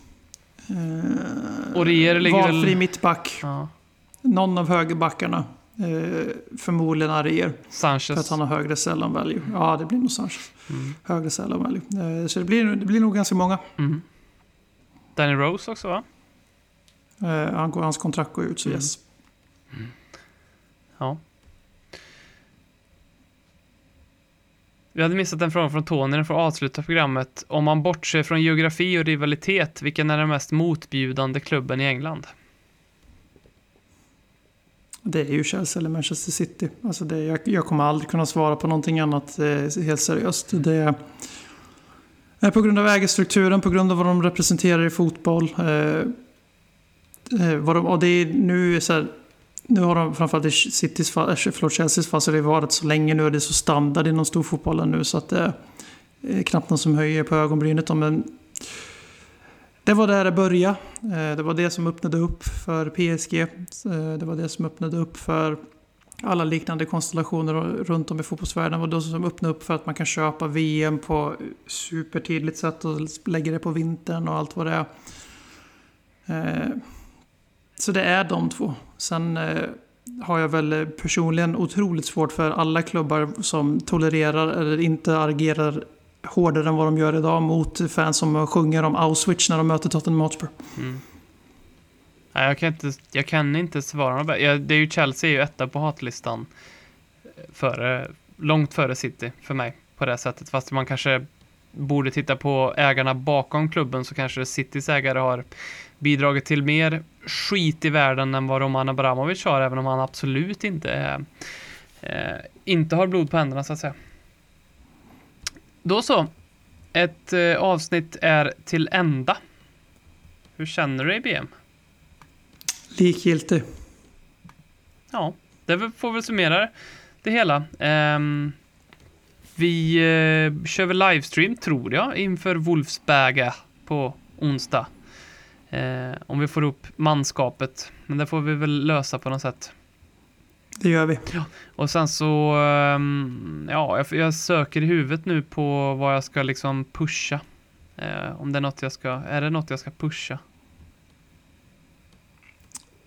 och Orier ligger Valfri väl... mittback. Ja. Någon av högerbackarna. Eh, förmodligen Arier. Sanchez. För att han har högre sell value. Ja, det blir nog Sanchez. Mm. Högre sell value. Eh, så det blir, det blir nog ganska många. Mm. Danny Rose också va? Eh, han hans kontrakt går ut, så Mm. yes. Ja. Vi hade missat en fråga från Tony den får avsluta programmet. Om man bortser från geografi och rivalitet, vilken är den mest motbjudande klubben i England? Det är ju Chelsea eller Manchester City. Alltså det, jag, jag kommer aldrig kunna svara på någonting annat eh, helt seriöst. Det är på grund av ägarstrukturen, på grund av vad de representerar i fotboll. Eh, eh vad de, och det är nu så här, nu har de framförallt i Citys fall, eh, förlåt, Chelseas fall så har det varit så länge nu och det är så standard inom storfotbollen nu så att det är knappt någon som höjer på ögonbrynet. Men det var där det började. Det var det som öppnade upp för PSG. Det var det som öppnade upp för alla liknande konstellationer runt om i fotbollsvärlden. Det var det som öppnade upp för att man kan köpa VM på supertydligt sätt och lägga det på vintern och allt vad det är. Så det är de två. Sen eh, har jag väl eh, personligen otroligt svårt för alla klubbar som tolererar eller inte agerar hårdare än vad de gör idag mot fans som sjunger om Auschwitz när de möter Tottenham Hotspur. Mm. Nej, jag kan inte, jag kan inte svara något. Ja, det är ju Chelsea är ju etta på hatlistan. Eh, före, långt före City för mig på det sättet. Fast man kanske borde titta på ägarna bakom klubben så kanske Citys ägare har bidragit till mer skit i världen än vad Roman Abramovic har, även om han absolut inte är, eh, inte har blod på händerna så att säga. Då så. Ett eh, avsnitt är till ända. Hur känner du dig BM? Likgiltig. Ja, det får väl summera det hela. Ehm, vi eh, kör väl livestream, tror jag, inför Wolfsberga på onsdag. Eh, om vi får upp manskapet. Men det får vi väl lösa på något sätt. Det gör vi. Och sen så, ehm, ja, jag, jag söker i huvudet nu på vad jag ska liksom pusha. Eh, om det är något jag ska, är det något jag ska pusha?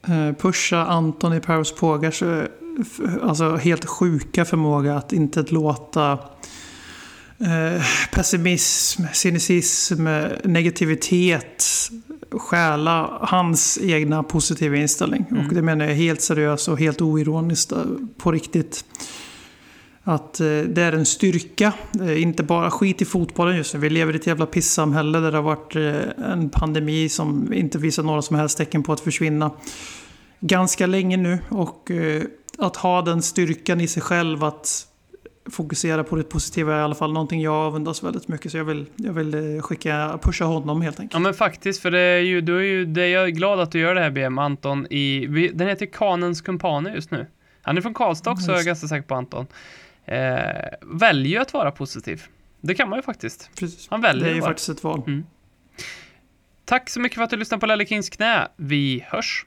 Eh, pusha Anton i Paros Pogars eh, alltså helt sjuka förmåga att inte låta eh, pessimism, cynism, negativitet stjäla hans egna positiva inställning. Mm. Och det menar jag helt seriöst och helt oironiskt eh, på riktigt. Att eh, det är en styrka, eh, inte bara skit i fotbollen just nu. Vi lever i ett jävla pissamhälle där det har varit en pandemi som inte visar några som helst tecken på att försvinna ganska länge nu. Och att ha den styrkan i sig själv att fokusera på det positiva i alla fall någonting jag avundas väldigt mycket. Så jag vill, jag vill eh, skicka, pusha honom helt enkelt. Ja men faktiskt, för det är ju, du är ju, det är jag är glad att du gör det här BM, Anton, i, den heter Kanens Kumpaner just nu. Han är från Karlstad också, jag är ganska säker på Anton. Eh, väljer att vara positiv. Det kan man ju faktiskt. Precis. Han väljer Det är ju faktiskt ett val. Tack så mycket för att du lyssnade på Lelle Kings knä. Vi hörs!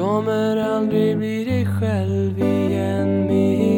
kommer aldrig bli dig själv igen. Med